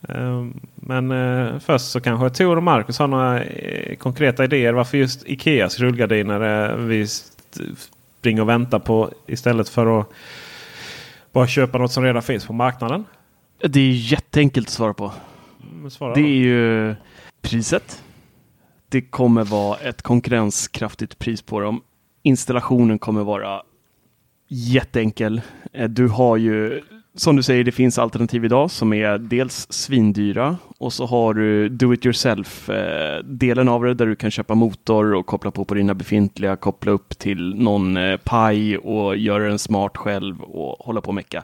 Um, Men uh, först så kanske Tor och Marcus har några uh, konkreta idéer varför just Ikeas rullgardiner uh, vi springer och väntar på istället för att bara köpa något som redan finns på marknaden. Det är jätteenkelt att svara på. Men svara Det är ju priset. Det kommer vara ett konkurrenskraftigt pris på dem. Installationen kommer vara jätteenkel. Eh, Du har ju, som du säger, det finns alternativ idag som är dels svindyra och så har du do it yourself-delen eh, av det där du kan köpa motor och koppla på på dina befintliga, koppla upp till någon eh, paj och göra den smart själv och hålla på och mecka.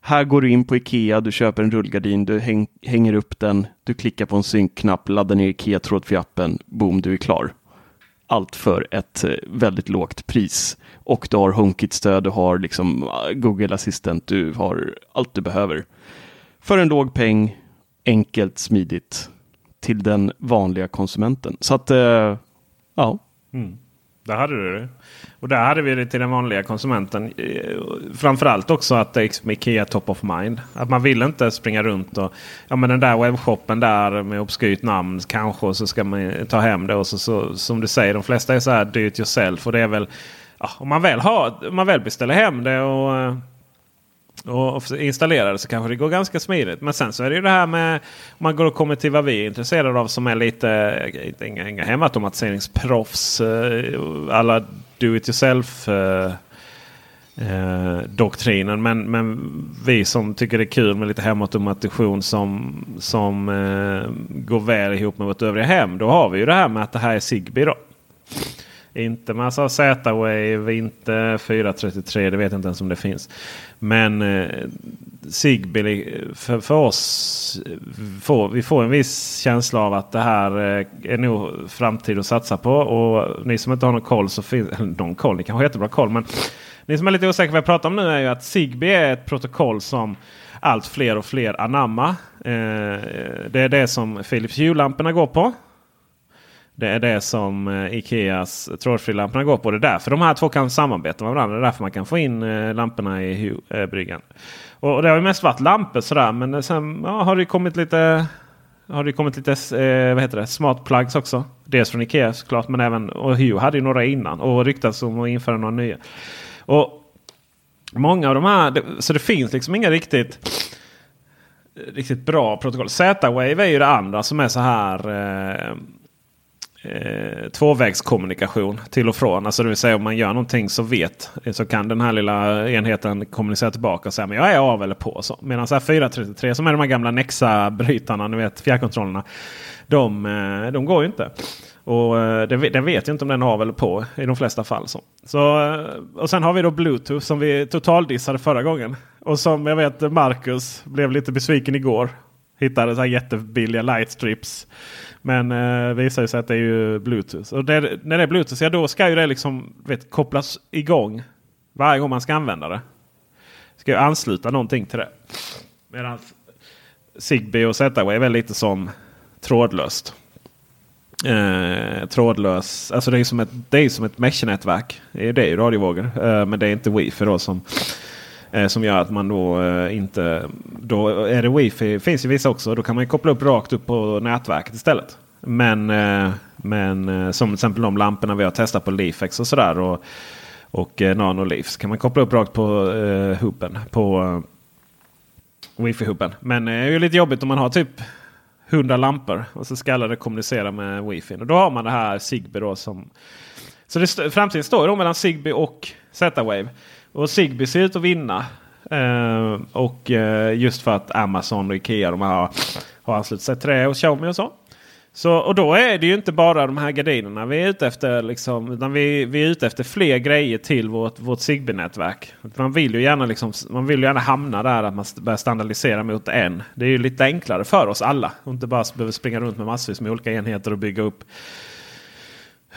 Här går du in på Ikea, du köper en rullgardin, du häng, hänger upp den, du klickar på en synkknapp, laddar ner Ikea trådfri-appen, boom, du är klar. Allt för ett eh, väldigt lågt pris. Och du har HomeKit-stöd, du har liksom äh, Google Assistant, du har allt du behöver. För en låg peng, enkelt, smidigt till den vanliga konsumenten. Så att, eh, ja. Mm. Där hade du det. Och där hade vi det till den vanliga konsumenten. Eh, framförallt också att det är liksom Ikea top of mind. Att man vill inte springa runt och ja men den där webbshoppen där med obskyrt namn kanske och så ska man ta hem det. Och så, så som du säger, de flesta är så här do it yourself. Och det är väl ja, om man väl, har, om man väl beställer hem det eh, och och installerar det så kanske det går ganska smidigt. Men sen så är det ju det här med om man går och kommer till vad vi är intresserade av som är lite inga, inga hemautomatiseringsproffs. Eh, alla do it yourself eh, eh, doktrinen. Men, men vi som tycker det är kul med lite hemautomation som, som eh, går väl ihop med vårt övriga hem. Då har vi ju det här med att det här är Zigbee då. Inte massa alltså Z-Wave, inte 433, det vet jag inte ens om det finns. Men eh, Zigbee för, för oss, får, vi får en viss känsla av att det här eh, är nog framtid att satsa på. Och ni som inte har någon koll så finns eller någon koll, ni kanske har jättebra koll. Men ni som är lite osäkra på vad jag pratar om nu är ju att Zigbee är ett protokoll som allt fler och fler anamma. Eh, det är det som Philips Hue-lamporna går på. Det är det som eh, Ikeas Ikeas trådfrilamporna går på. Det är därför de här två kan samarbeta med varandra. Det är därför man kan få in eh, lamporna i Hue-bryggan. Eh, och, och det har ju mest varit lampor sådär. Men sen ja, har det kommit lite har det kommit lite eh, vad heter det, smart plugs också. Dels från Ikea såklart. Men även och Hue hade ju några innan. Och ryktas om att införa några nya. Och Många av de här, det- så det finns liksom inga riktigt riktigt bra protokoll. Z-Wave är ju det andra som är så här eh, eh, tvåvägskommunikation till och från. Alltså det vill säga om man gör någonting så vet eh, så kan den här lilla enheten kommunicera tillbaka och säga men jag är av eller på. Så. Medan så här 433 som är de här gamla Nexa-brytarna, ni vet fjärrkontrollerna. De, eh, de går ju inte. Och eh, den vet ju inte om den är av eller på i de flesta fall. Så. Så, och sen har vi då Bluetooth som vi totaldissade förra gången. Och som jag vet Marcus blev lite besviken igår. Hittade så här jättebilliga lightstrips. Men eh, visar sig att det är ju Bluetooth. Och det, när det är Bluetooth, ja, då ska ju det liksom vet, kopplas igång varje gång man ska använda det. Ska ju ansluta någonting till det. Medan Zigbee och Z-Wave är lite som trådlöst. Eh, trådlös. Alltså det är som ett, det är som ett mesh-nätverk. Det är ju radiovågor. Eh, men det är inte wifi då som, Eh, som gör att man då eh, inte... Då är det wifi. finns ju vissa också. Då kan man koppla upp rakt upp på nätverket istället. Men, eh, men eh, som till exempel de lamporna vi har testat på Leafex och sådär. Och, och eh, Nanoleaf. Så kan man koppla upp rakt på eh, hubben. På eh, wifi-hubben. Men eh, det är ju lite jobbigt om man har typ 100 lampor och så ska alla det kommunicera med wifi. Och då har man det här Zigbee då som... Så det, framtiden står då mellan Zigbee och Z-Wave. Och Zigbee ser ut att vinna. Eh, och eh, just för att Amazon och Ikea de har, har anslutit sig till det och Xiaomi och så. Så, och då är det ju inte bara de här gardinerna vi är ute efter. Liksom, utan vi, vi är ute efter fler grejer till vårt, vårt Zigbee-nätverk. Man vill ju gärna, liksom, man vill gärna hamna där att man börjar standardisera mot en. Det är ju lite enklare för oss alla. Och inte bara behöver springa runt med massvis med olika enheter och bygga upp.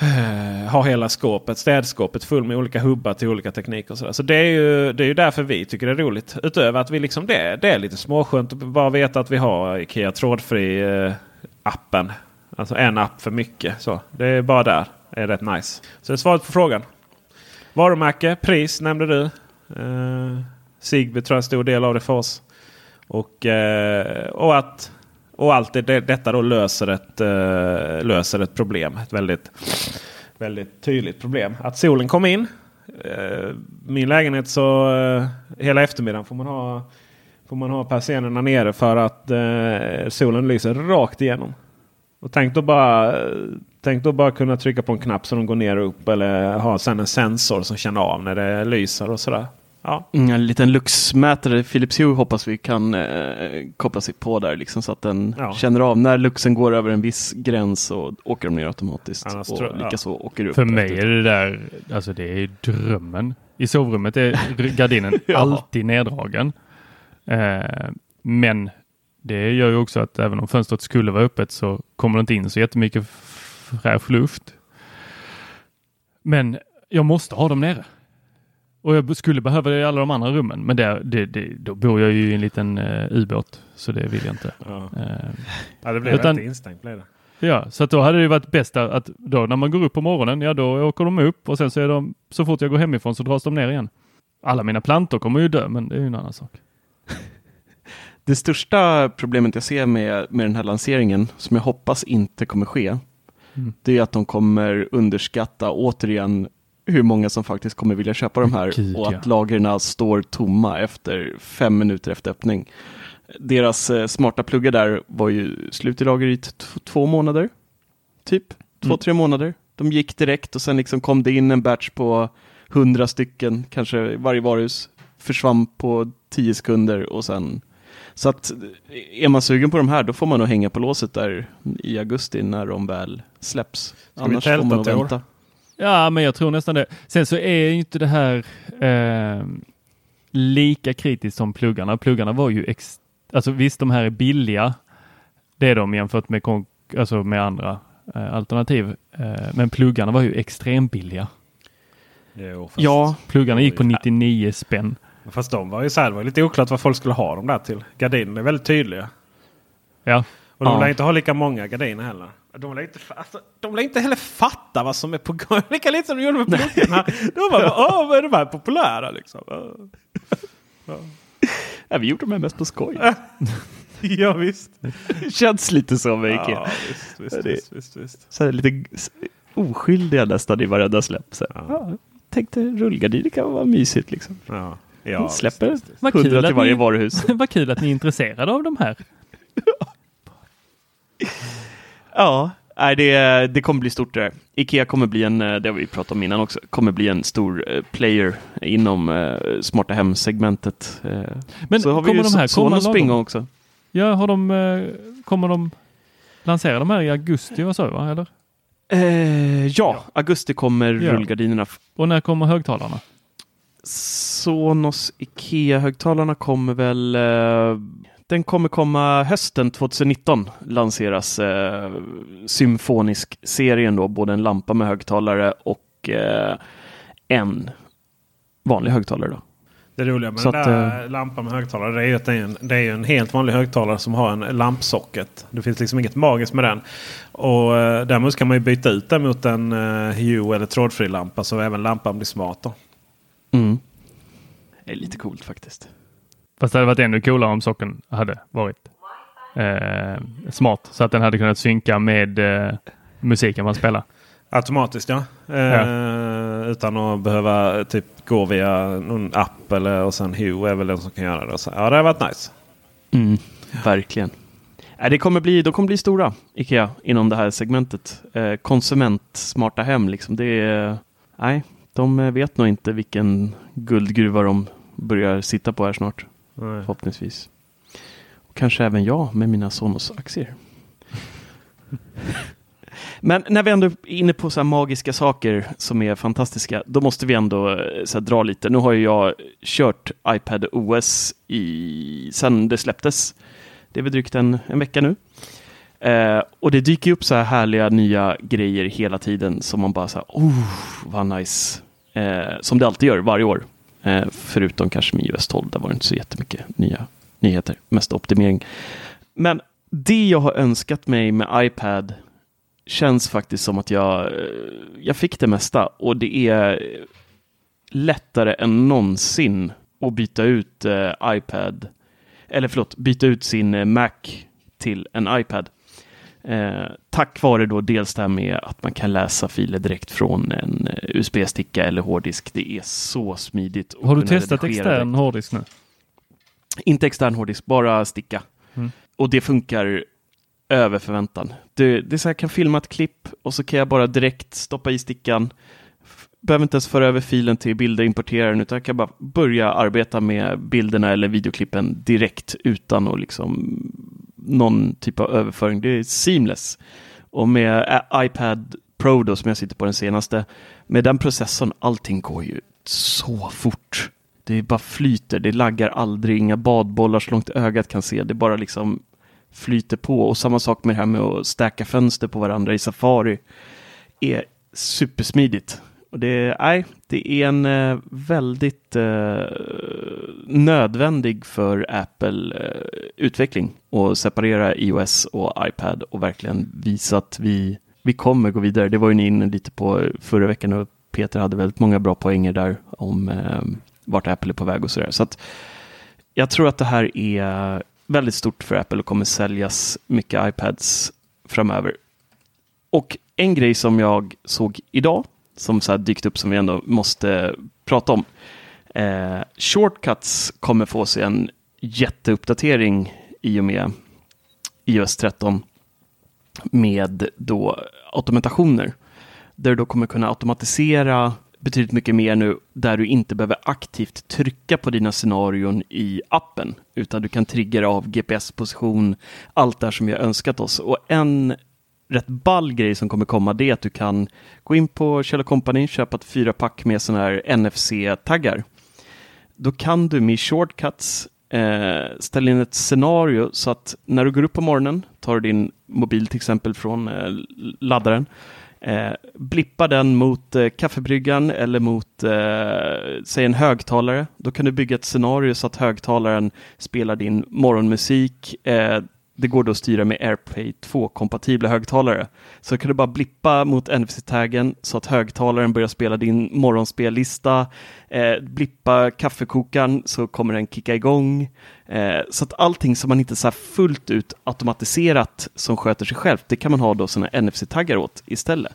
Har hela skåpet, städskåpet full med olika hubbar till olika tekniker. Och så så det är, ju, det är ju därför vi tycker det är roligt. Utöver att vi liksom det, det är lite småskönt att bara veta att vi har Ikea trådfri uh, appen Alltså en app för mycket. Så Det är bara där. Det är rätt nice. Så det är svaret på frågan. Varumärke, pris nämnde du. Eh, Sigby tror jag är en stor del av det för oss. Och, eh, och att och allt det, detta då löser ett, uh, löser ett problem. Ett väldigt, väldigt tydligt problem. Att solen kom in. Uh, min lägenhet så eh, hela eftermiddagen får man ha, får man ha persiennerna nere för att solen lyser rakt igenom. Och tänk då bara Tänk då bara kunna trycka på en knapp så de går ner och upp. Eller ha sen en sensor som känner av när det lyser och sådär. Ja. Mm, en liten luxmätare, Philips Hue hoppas vi kan eh, koppla sig på där. Liksom, så att den ja. känner av när luxen går över en viss gräns och åker de ner automatiskt. Annars och tror, likaså ja. åker upp. För mig är det där, alltså det är drömmen. I sovrummet är gardinen ja. alltid neddragen. Eh, men det gör ju också att även om fönstret skulle vara öppet så kommer det inte in så jättemycket fräsch luft. Men jag måste ha dem nere. Och jag skulle behöva det i alla de andra rummen. Men det, det, det, då bor jag ju i en liten uh, ubåt. Så det vill jag inte. Ja, uh, ja det blev utan, rätt instängt. Blev det. Ja, så att då hade det varit bäst att då när man går upp på morgonen, ja då åker de upp och sen så är de, så fort jag går hemifrån så dras de ner igen. Alla mina plantor kommer ju dö, men det är ju en annan sak. Det största problemet jag ser med, med den här lanseringen, som jag hoppas inte kommer ske, mm. det är att de kommer underskatta återigen hur många som faktiskt kommer vilja köpa de här Gud, och att ja. lagren står tomma efter fem minuter efter öppning. Deras eh, smarta pluggar där var ju slut i lager i två månader, typ. Två, mm. tre månader. De gick direkt och sen liksom kom det in en batch på hundra stycken, kanske varje varuhus, försvann på tio sekunder och sen så att är man sugen på de här då får man nog hänga på låset där i augusti när de väl släpps. Ska Annars får man nog vänta. Ja, men jag tror nästan det. Sen så är inte det här eh, lika kritiskt som pluggarna. Pluggarna var ju, ex alltså visst de här är billiga. Det är de jämfört med, alltså med andra eh, alternativ. Eh, men pluggarna var ju extremt billiga. Jo, ja, pluggarna gick på 99 spänn. Fast de var ju så här, det var lite oklart vad folk skulle ha dem där till. Gardinerna är väldigt tydliga. Ja. Och de ja. lär inte ha lika många gardiner heller. De lär inte, alltså, de lär inte heller fatta vad som är på gång. Lika lite som de gjorde med pluggarna. de bara, åh, vad är de här populära liksom? Ja. Ja, vi gjorde de här mest på skoj. ja visst. Det känns lite så med Ikea. Ja, visst, visst, visst, visst, visst. Så lite oskyldiga nästan i varenda släpp. Så. Ja. Ja, tänkte rullgardiner kan vara mysigt liksom. Ja. Ja, Släpper 100 till att varje ni, varuhus. vad kul att ni är intresserade av de här. Ja, nej, det, det kommer bli stort det där. Ikea kommer bli en, eh, det har vi pratat om innan också, kommer bli en stor eh, player inom eh, smarta hem-segmentet. Eh, Men så har vi ju de här komma Sonos springa också. Ja, har de, eh, kommer de lansera de här i augusti, vad sa du? Eller? Eh, ja, augusti kommer Ja. rullgardinerna. Och när kommer högtalarna? Sonos Ikea-högtalarna kommer väl... Eh, den kommer komma hösten 2019 lanseras eh, Symfonisk-serien då, både en lampa med högtalare och eh, en vanlig högtalare. Då. Det roliga med Så den att, där lampan med högtalare det är ju att det är, en, det är en helt vanlig högtalare som har en lampsocket. Det finns liksom inget magiskt med den. Och eh, däremot kan man ju byta ut den mot en uh, Hue eller trådfri lampa så även lampan blir smart. Då. Mm. Det är lite coolt faktiskt. Fast det hade varit ännu coolare om socken hade varit eh, smart så att den hade kunnat synka med eh, musiken man spelar. Automatiskt ja. Eh, Utan att behöva typ gå via någon app eller och sen Hue är väl den som kan göra det. Så, ja det har varit nice. Mm, verkligen. Nej, det kommer bli, de kommer bli stora, Ikea, inom det här segmentet. Eh, konsument, smarta hem, liksom. Det är, nej, de vet nog inte vilken guldgruva de börjar sitta på här snart. Nej. Förhoppningsvis. Och kanske även jag med mina Sonos-aktier. Men när vi ändå är inne på så här magiska saker som är fantastiska, då måste vi ändå eh, så här, dra lite. Nu har ju jag kört iPad OS i, sen det släpptes. Det är väl drygt en, en vecka nu. Eh, och det dyker upp så här härliga nya grejer hela tiden som man bara så här, oh, vad nice. Eh, som det alltid gör varje år. Eh, förutom kanske med iOS 12, där var det inte så jättemycket nya nyheter, mest optimering. Men det jag har önskat mig med iPad känns faktiskt som att jag, eh, jag fick det mesta och det är lättare än någonsin att byta ut eh, iPad, eller förlåt, byta ut sin eh, Mac till en iPad. Eh, tack vare då dels det här med att man kan läsa filer direkt från en eh, USB-sticka eller hårddisk. Det är så smidigt. Har du testat extern direkt. hårddisk nu? Inte extern hårddisk, bara sticka. Mm. Och det funkar över förväntan. Det, det är så jag kan filma ett klipp och så kan jag bara direkt stoppa i stickan. Behöver inte ens föra över filen till bilderimporteraren utan jag kan bara börja arbeta med bilderna eller videoklippen direkt utan att liksom någon typ av överföring. Det är seamless. Och med eh, iPad Pro då som jag sitter på den senaste, med den processorn, allting går ju så fort. Det bara flyter, det laggar aldrig, inga badbollar så långt ögat kan se. Det bara liksom flyter på. Och samma sak med det här med att stacka fönster på varandra i Safari. är supersmidigt. Och det, nej, det är en eh, väldigt eh, nödvändig för Apple eh, utveckling att separera iOS och iPad och verkligen visa att vi, vi kommer gå vidare. Det var ju ni inne lite på förra veckan och Peter hade väldigt många bra poänger där om eh, vart Apple är på väg och sådär. Så att jag tror att det här är väldigt stort för Apple och kommer säljas mycket iPads framöver. Och en grej som jag såg idag, som så här dykt upp som vi ändå måste prata om. Eh, Shortcuts kommer få sig en jätteuppdatering i och med iOS 13 med då automatationer. Där du då kommer kunna automatisera betydligt mycket mer nu där du inte behöver aktivt trycka på dina scenarion i appen utan du kan trigga av GPS-position, allt det här som vi har önskat oss. Och en rätt ball grej som kommer komma det är att du kan gå in på Kjell Company, köpa ett fyra pack med sådana här NFC-taggar. Då kan du med shortcuts eh, ställa in ett scenario så att när du går upp på morgonen, tar du din mobil till exempel från eh, laddaren, eh, blippar den mot eh, kaffebryggan eller mot eh, säg en högtalare. Då kan du bygga ett scenario så att högtalaren spelar din morgonmusik. Eh, det går då att styra med AirPlay 2-kompatibla högtalare. Så kan du bara blippa mot NFC-taggen så att högtalaren börjar spela din morgonspellista. Eh, blippa kaffekokaren så kommer den kicka igång. Eh, så att allting som man inte så här fullt ut automatiserat som sköter sig självt, det kan man ha då sådana NFC-taggar åt istället.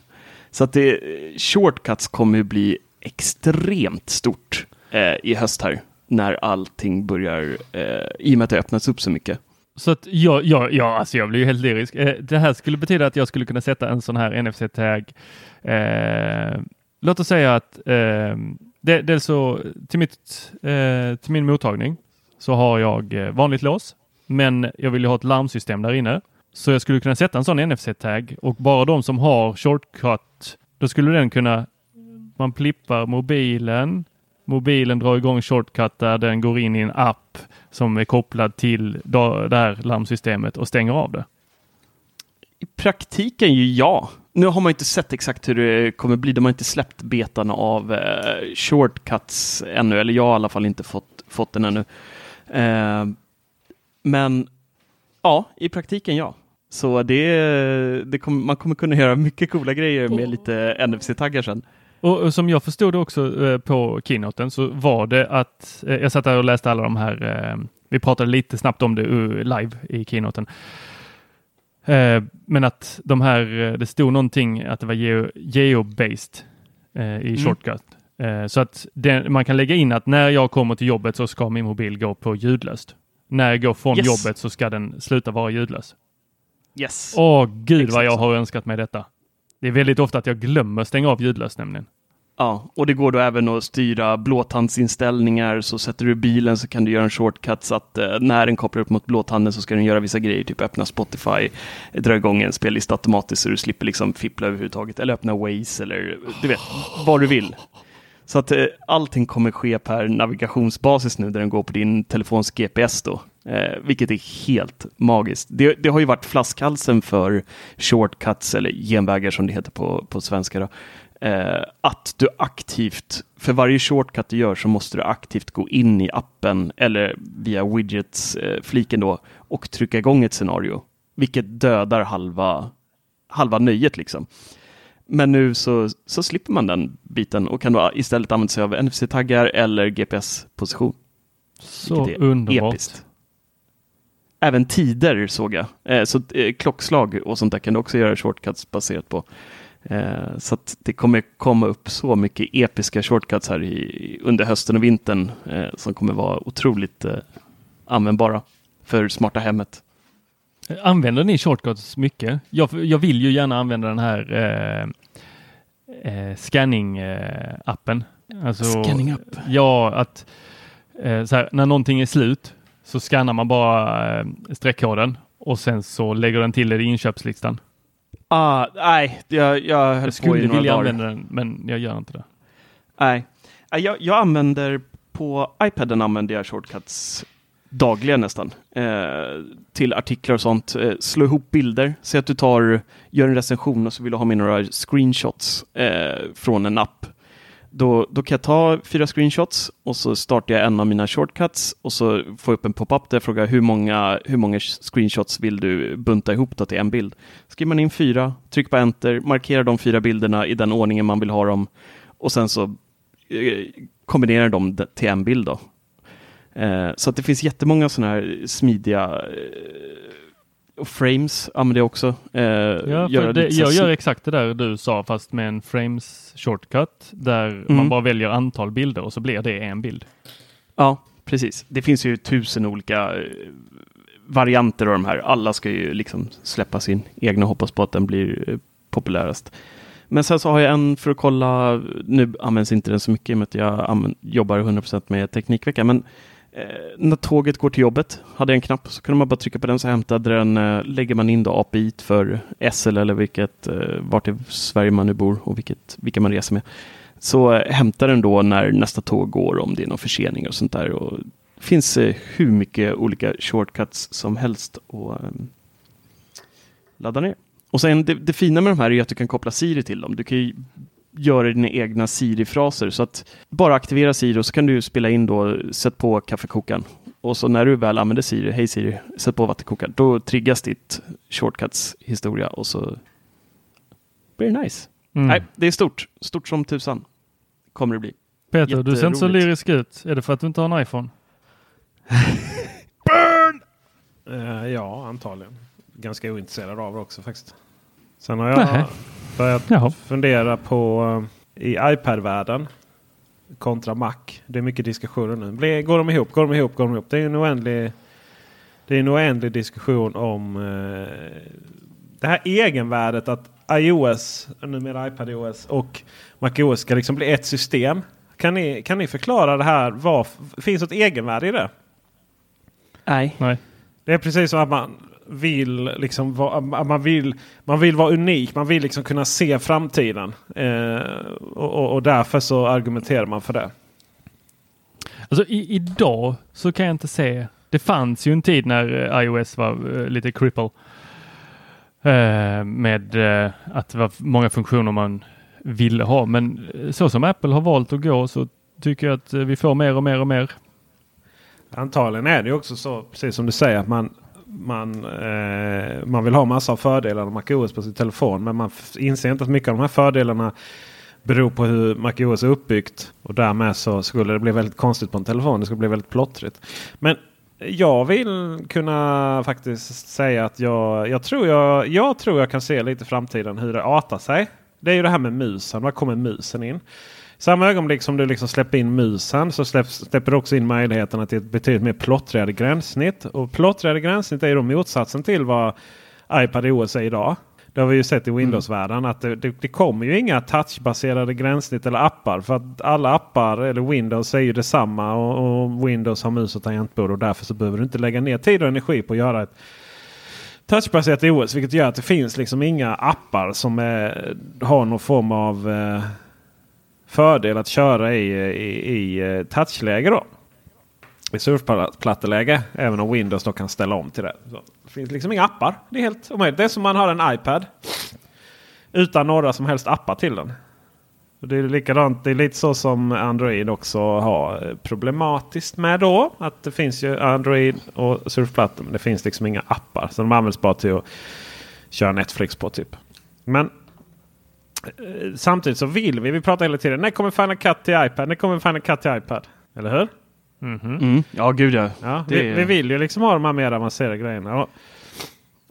Så att det, shortcuts kommer ju bli extremt stort eh, i höst här. när allting börjar, eh, i och med att det öppnas upp så mycket. Så att jag, jag, jag, alltså jag blir ju helt lyrisk. Eh, det här skulle betyda att jag skulle kunna sätta en sån här NFC-tag. Eh, låt oss säga att eh, det, dels så till, mitt, eh, till min mottagning så har jag eh, vanligt lås, men jag vill ju ha ett larmsystem där inne. Så jag skulle kunna sätta en sån NFC-tag och bara de som har shortcut, då skulle den kunna, man plippar mobilen, mobilen drar igång shortcut där den går in i en app som är kopplad till det här larmsystemet och stänger av det. I praktiken ju ja. Nu har man inte sett exakt hur det kommer bli. De har inte släppt betan av eh, shortcuts ännu, eller jag har i alla fall inte fått, fått den ännu. Eh, men ja, i praktiken ja. Så det, det kom, man kommer kunna göra mycket coola grejer med lite NFC-taggar sen. Och, och som jag förstod det också eh, på keynoten så var det att eh, jag satt där och läste alla de här. Eh, vi pratade lite snabbt om det live i keynoten. Men att de här, det stod någonting att det var geo, geo-based i Mm. shortcut. så att det, man kan lägga in att när jag kommer till jobbet så ska min mobil gå på ljudlöst. När jag går från Yes. jobbet så ska den sluta vara ljudlös. Yes. Åh gud vad Exakt jag så. har önskat mig detta. Det är väldigt ofta att jag glömmer stänga av ljudlöst nämligen. Ja, och det går då även att styra blåtandsinställningar. Så sätter du bilen så kan du göra en shortcut så att eh, när den kopplar upp mot blåtanden så ska den göra vissa grejer, typ öppna Spotify, dra igång en spellista automatiskt så du slipper liksom fippla överhuvudtaget. Eller öppna Waze eller du vet, vad du vill. Så att eh, allting kommer ske per navigationsbasis nu där den går på din telefons GPS då. Eh, vilket är helt magiskt. Det, det har ju varit flaskhalsen för shortcuts eller genvägar som det heter på, på svenska. Då. Eh, att du aktivt, för varje shortcut du gör så måste du aktivt gå in i appen eller via widgets-fliken då och trycka igång ett scenario. Vilket dödar halva, halva nöjet liksom. Men nu så, så slipper man den biten och kan då istället använda sig av NFC-taggar eller GPS-position. Så underbart. episkt. Även tider såg jag. Eh, så eh, klockslag och sånt där kan du också göra shortcuts baserat på. Eh, så att det kommer komma upp så mycket episka shortcuts här i, under hösten och vintern eh, som kommer vara otroligt eh, användbara för smarta hemmet. Använder ni shortcuts mycket? Jag, jag vill ju gärna använda den här eh, scanning-appen. Alltså, Scanning-app? Ja, att här, när någonting är slut så scannar man bara eh, streckkoden och sen så lägger den till det i inköpslistan. Ah, nej, jag, jag höll Jag på skulle några vilja dagar. använda den, men jag gör inte det. Nej, jag, jag använder på iPaden använder jag shortcuts dagligen nästan. Eh, till artiklar och sånt. Eh, slå ihop bilder. Säg att du tar, gör en recension och så vill du ha med några screenshots eh, från en app. Då, då kan jag ta fyra screenshots och så startar jag en av mina shortcuts och så får jag upp en pop-up där jag frågar hur många, hur många screenshots vill du bunta ihop då till en bild. Skriver man in fyra, tryck på enter, markera de fyra bilderna i den ordningen man vill ha dem och sen så eh, kombinerar dem de- till en bild. Då. Eh, så att det finns jättemånga sådana här smidiga eh, och frames använder jag också. Eh, Ja, göra det, jag gör exakt det där du sa fast med en frames shortcut där Mm. man bara väljer antal bilder och så blir det en bild. Ja, precis. Det finns ju tusen olika eh, varianter av de här. Alla ska ju liksom släppa sin egna och hoppas på att den blir eh, populärast. Men sen så har jag en för att kolla, nu används inte den så mycket i och med att jag jobbar 100% med Teknikvecka, men Eh, när tåget går till jobbet hade jag en knapp så kunde man bara trycka på den så hämtade den, eh, lägger man in då API för SL eller vilket, eh, vart i Sverige man nu bor och vilket, vilka man reser med. Så eh, hämtar den då när nästa tåg går om det är någon försening och sånt där. Och det finns eh, hur mycket olika shortcuts som helst att eh, ladda ner. Och sen det, det fina med de här är att du kan koppla Siri till dem. Du kan ju göra dina egna Siri-fraser. Så att bara aktivera Siri och så kan du spela in då, sätt på kaffekokaren. Och så när du väl använder Siri, hej Siri, sätt på vattenkokaren. Då triggas ditt shortcuts-historia och så blir det nice. Mm. Nej, det är stort. Stort som tusan. Kommer det bli. Peter, du ser inte så lyrisk ut. Är det för att du inte har en iPhone? Eh, ja, antagligen. Ganska ointresserad av det också faktiskt. Sen har jag Nähä. Börjat Jaha. fundera på eh, i iPad-världen. kontra Mac. Det är mycket diskussioner nu. Blir, går de ihop? Går de ihop? Går de ihop? Det är en oändlig, det är en oändlig diskussion om eh, det här egenvärdet att iOS, numera iPadOS och MacOS ska liksom bli ett system. Kan ni, kan ni förklara det här? Vad, finns det ett egenvärde i det? Nej. Nej. Det är precis som att man vill liksom vara, man vill, man vill vara unik. Man vill liksom kunna se framtiden. Eh, och, och, därför så argumenterar man för det. Alltså i, idag så kan jag inte se. Det fanns ju en tid när eh, iOS var eh, lite cripple. Eh, med eh, att det var många funktioner man ville ha. Men så som Apple har valt att gå så tycker jag att vi får mer och mer och mer. Antagligen är det också så, precis som du säger, att man, man, eh, man vill ha massa av fördelar med MacOS på sin telefon. Men man inser inte att mycket av de här fördelarna beror på hur MacOS är uppbyggt. Och därmed så skulle det bli väldigt konstigt på en telefon. Det skulle bli väldigt plottrigt. Men jag vill kunna faktiskt säga att jag, jag, tror jag, jag tror jag kan se lite i framtiden hur det artar sig. Det är ju det här med musen. Var kommer musen in? Samma ögonblick som du liksom släpper in musen så släpps, släpper du också in möjligheterna till ett betydligt mer plottrigare gränssnitt. Och plottrigare gränssnitt är ju då motsatsen till vad iPadOS är idag. Det har vi ju sett i Windows-världen att det, det, det kommer ju inga touchbaserade gränssnitt eller appar. För att alla appar eller Windows är ju detsamma och, och Windows har mus och tangentbord och därför så behöver du inte lägga ner tid och energi på att göra ett touchbaserat OS. Vilket gör att det finns liksom inga appar som är, har någon form av eh, fördel att köra i, i, i eh, touchläge. Då. I surfplatteläge. Även om Windows då kan ställa om till det. Så det finns liksom inga appar. Det är helt omöjligt. Det är som man har en iPad. Utan några som helst appar till den. Det är likadant. Det är lite så som Android också har eh, problematiskt med då. Att det finns ju Android och surfplattor. Men det finns liksom inga appar. Så de används bara till att köra Netflix på typ. Men samtidigt så vill vi. Vi pratar hela tiden. När kommer Final Cut till iPad? När kommer Final Cut till iPad? Eller hur? Mm. Ja, gud ja. Ja, Det vi, är- vi vill ju liksom ha de här mer avancerade grejerna. Och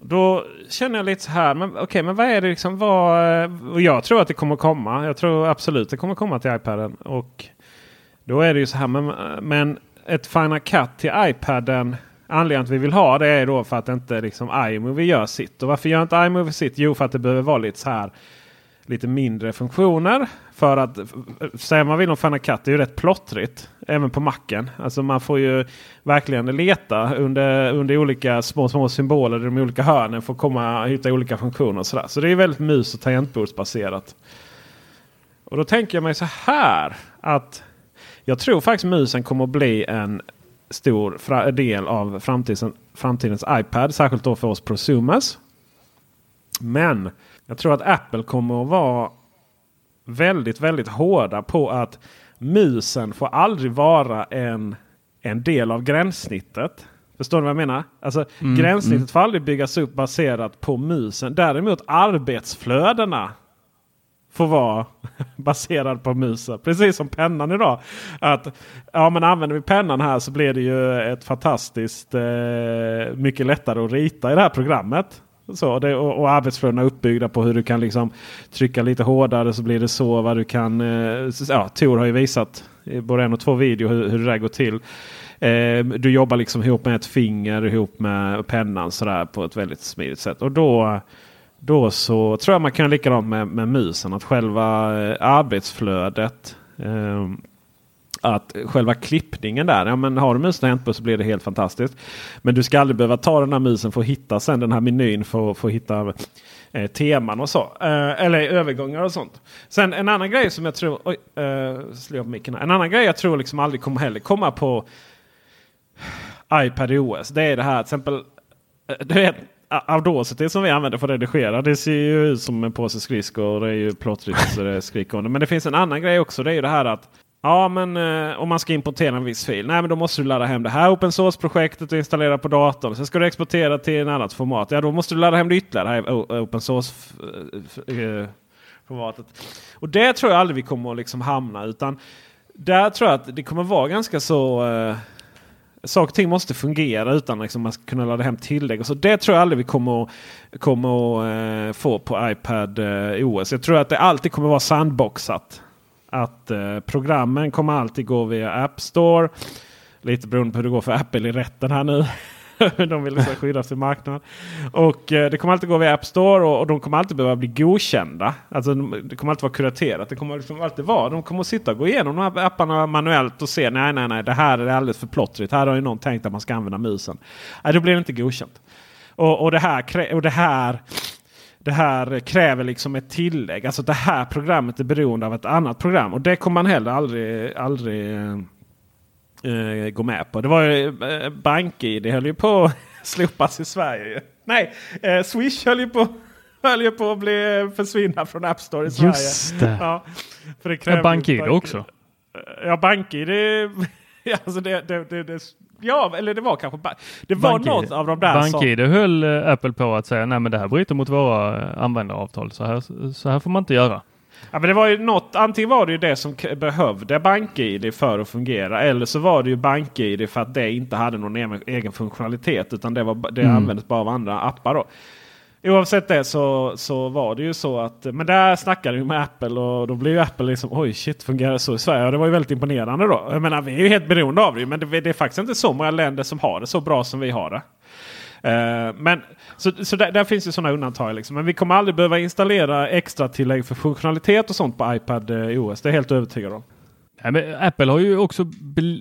då känner jag lite så här. Men okej, men vad är det liksom? Vad, eh, och jag tror att det kommer komma. Jag tror absolut det kommer komma till iPaden. Och då är det ju så här. Men, men ett Final Cut till iPaden. Anledningen att vi vill ha det är då för att inte liksom iMovie gör sitt. Och varför gör inte iMovie sitt? Jo, för att det behöver vara lite så här lite mindre funktioner. För att säga man vill om Final Cut det är ju rätt plottrigt. Även på macken. Alltså man får ju verkligen leta under, under olika små, små symboler i de olika hörnen. För att komma, hitta olika funktioner och sådär. Så det är väldigt mus och tangentbordsbaserat. Och då tänker jag mig så här. att Jag tror faktiskt musen kommer att bli en stor del av framtidens, framtidens iPad. Särskilt då för oss prosumers. Men jag tror att Apple kommer att vara väldigt, väldigt hårda på att musen får aldrig vara en, en del av gränssnittet. Förstår ni vad jag menar? Alltså, Mm, gränssnittet mm. får aldrig byggas upp baserat på musen. Däremot arbetsflödena får vara baserad på musen. Precis som pennan idag. Att ja, men Använder vi pennan här så blir det ju ett fantastiskt eh, mycket lättare att rita i det här programmet. Så, det, och, och arbetsflödena är uppbyggda på hur du kan liksom trycka lite hårdare så blir det så. Vad du kan, eh, ja, Tor har ju visat i både en och två videor hur, hur det där går till. Eh, du jobbar liksom ihop med ett finger ihop med pennan sådär på ett väldigt smidigt sätt. Och då, då så tror jag man kan göra likadant med, med musen. Att själva eh, arbetsflödet eh, att själva klippningen där, ja men har du musen tangentbord så blir det helt fantastiskt. Men du ska aldrig behöva ta den här musen för att hitta sen den här menyn för, för att hitta eh, teman och så. Eh, eller övergångar och sånt. Sen en annan grej som jag tror, oj, eh, slår jag på micken här. En annan grej jag tror liksom aldrig kommer heller komma på iPad OS. Det är det här till exempel. Eh, du vet, Audacity som vi använder för att redigera. Det ser ju ut som en påse skridskor. Det är ju plottrigt så det skriker om. Men det finns en annan grej också. Det är ju det här att Ja, men eh, om man ska importera en viss fil. Nej, men då måste du ladda hem det här open source-projektet och installera på datorn. Sen ska du exportera till en annat format. Ja, då måste du ladda hem det ytterligare. Det här open source-formatet. Eh, eh, och det tror jag aldrig vi kommer att liksom hamna. Utan där tror jag att det kommer vara ganska så... Eh, saker och ting måste fungera utan liksom man ska kunna ladda hem tillägg. Och så det tror jag aldrig vi kommer att, kommer att eh, få på iPad eh, OS. Jag tror att det alltid kommer att vara sandboxat att eh, programmen kommer alltid gå via App Store. Lite beroende på hur det går för Apple i rätten här nu. de vill liksom skydda sin marknad. Och eh, det kommer alltid gå via App Store och, och de kommer alltid behöva bli godkända. Alltså, det kommer alltid vara kuraterat. Det kommer liksom alltid vara. De kommer att sitta och gå igenom de här apparna manuellt och se nej, nej, nej, det här är alldeles för plottrigt. Här har ju någon tänkt att man ska använda musen. Nej, då blir det inte godkänt. Och, och det här, och det här det här kräver liksom ett tillägg. Alltså det här programmet är beroende av ett annat program. Och det kommer man heller aldrig, aldrig eh, gå med på. Det var ju eh, BankID det höll ju på att slopas i Sverige. Nej, eh, Swish höll ju på höll ju på att bli försvinna från App Store i Sverige. Just det. Ja, för det ja, BankID bank också. Ja, BankID. alltså det, det, det, ja, eller det var kanske Det var något av de där. BankID höll eh, Apple på att säga nej men det här bryter mot våra eh, användaravtal. Så här, så här får man inte göra. Ja, men det var ju något, antingen var det ju det som behövde BankID för att fungera. Eller så var det ju BankID för att det inte hade någon egen, egen funktionalitet. Utan det, var, det mm. användes bara av andra appar. Då. Oavsett det så, så var det ju så att. Men där snackade vi med Apple och då blev ju Apple liksom oj shit fungerar det så i Sverige? Och det var ju väldigt imponerande då. Jag menar vi är ju helt beroende av det men det, det är faktiskt inte så många länder som har det så bra som vi har det. Uh, men så, så där, där, finns ju sådana undantag. Liksom. Men vi kommer aldrig behöva installera extra tillägg för funktionalitet och sånt på iPad eh, OS. Det är jag helt övertygad om. Nej, men Apple har ju också,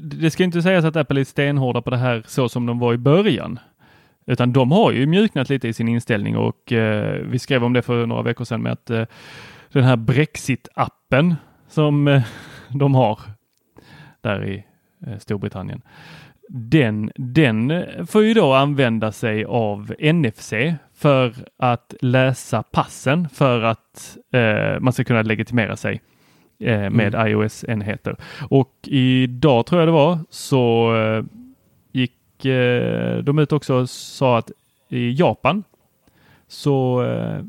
det ska inte sägas att Apple är stenhårda på det här så som de var i början. Utan de har ju mjuknat lite i sin inställning och eh, vi skrev om det för några veckor sedan med att eh, den här Brexit-appen som eh, de har där i eh, Storbritannien. Den, den får ju då använda sig av NFC för att läsa passen för att eh, man ska kunna legitimera sig eh, med mm. iOS-enheter. Och idag tror jag det var så Eh, de ut också och sa att i Japan så eh,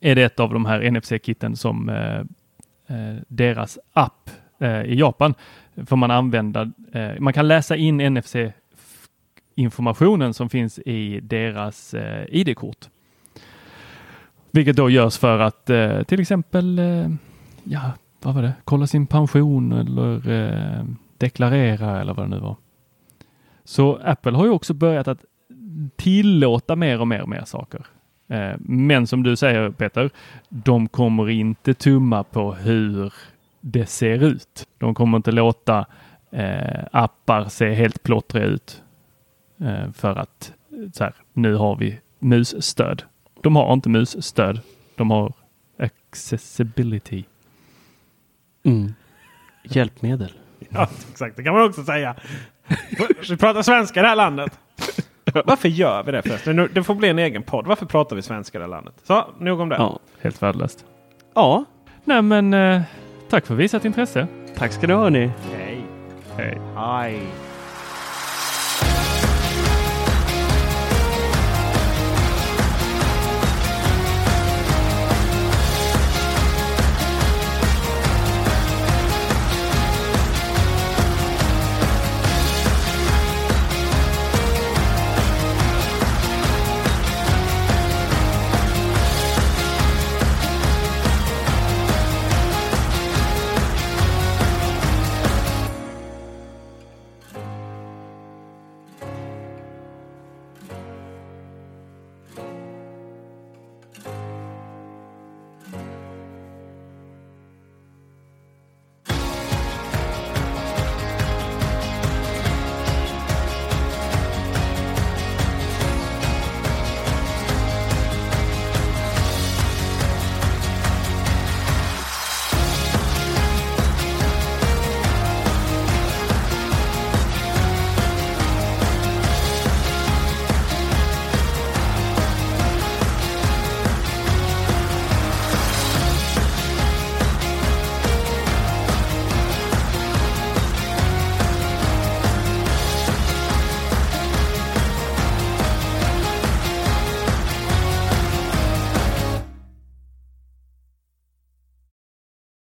är det ett av de här NFC-kitten som eh, deras app i Japan får man använda. man kan läsa in NFC informationen som finns i deras ID-kort. Vilket då görs för att till exempel, ja, vad var det, kolla sin pension eller deklarera eller vad det nu var. Så Apple har ju också börjat att tillåta mer och mer och mer saker. Eh, men som du säger Peter, de kommer inte tumma på hur det ser ut. De kommer inte låta eh, appar se helt plottriga ut eh, för att eh, så här, nu har vi musstöd. De har inte musstöd. De har accessibility. Mm. Hjälpmedel. Ja, exakt. Det kan man också säga. Vi pratar svenska i det här landet. Varför gör vi det förresten? Det får bli en egen podd. Varför pratar vi svenska i det här landet? Så, nog om det. Ja, helt värdelöst. Ja. Nej men, eh, tack för visat intresse. Tack ska du ha ni. Hej. Hej. Hej.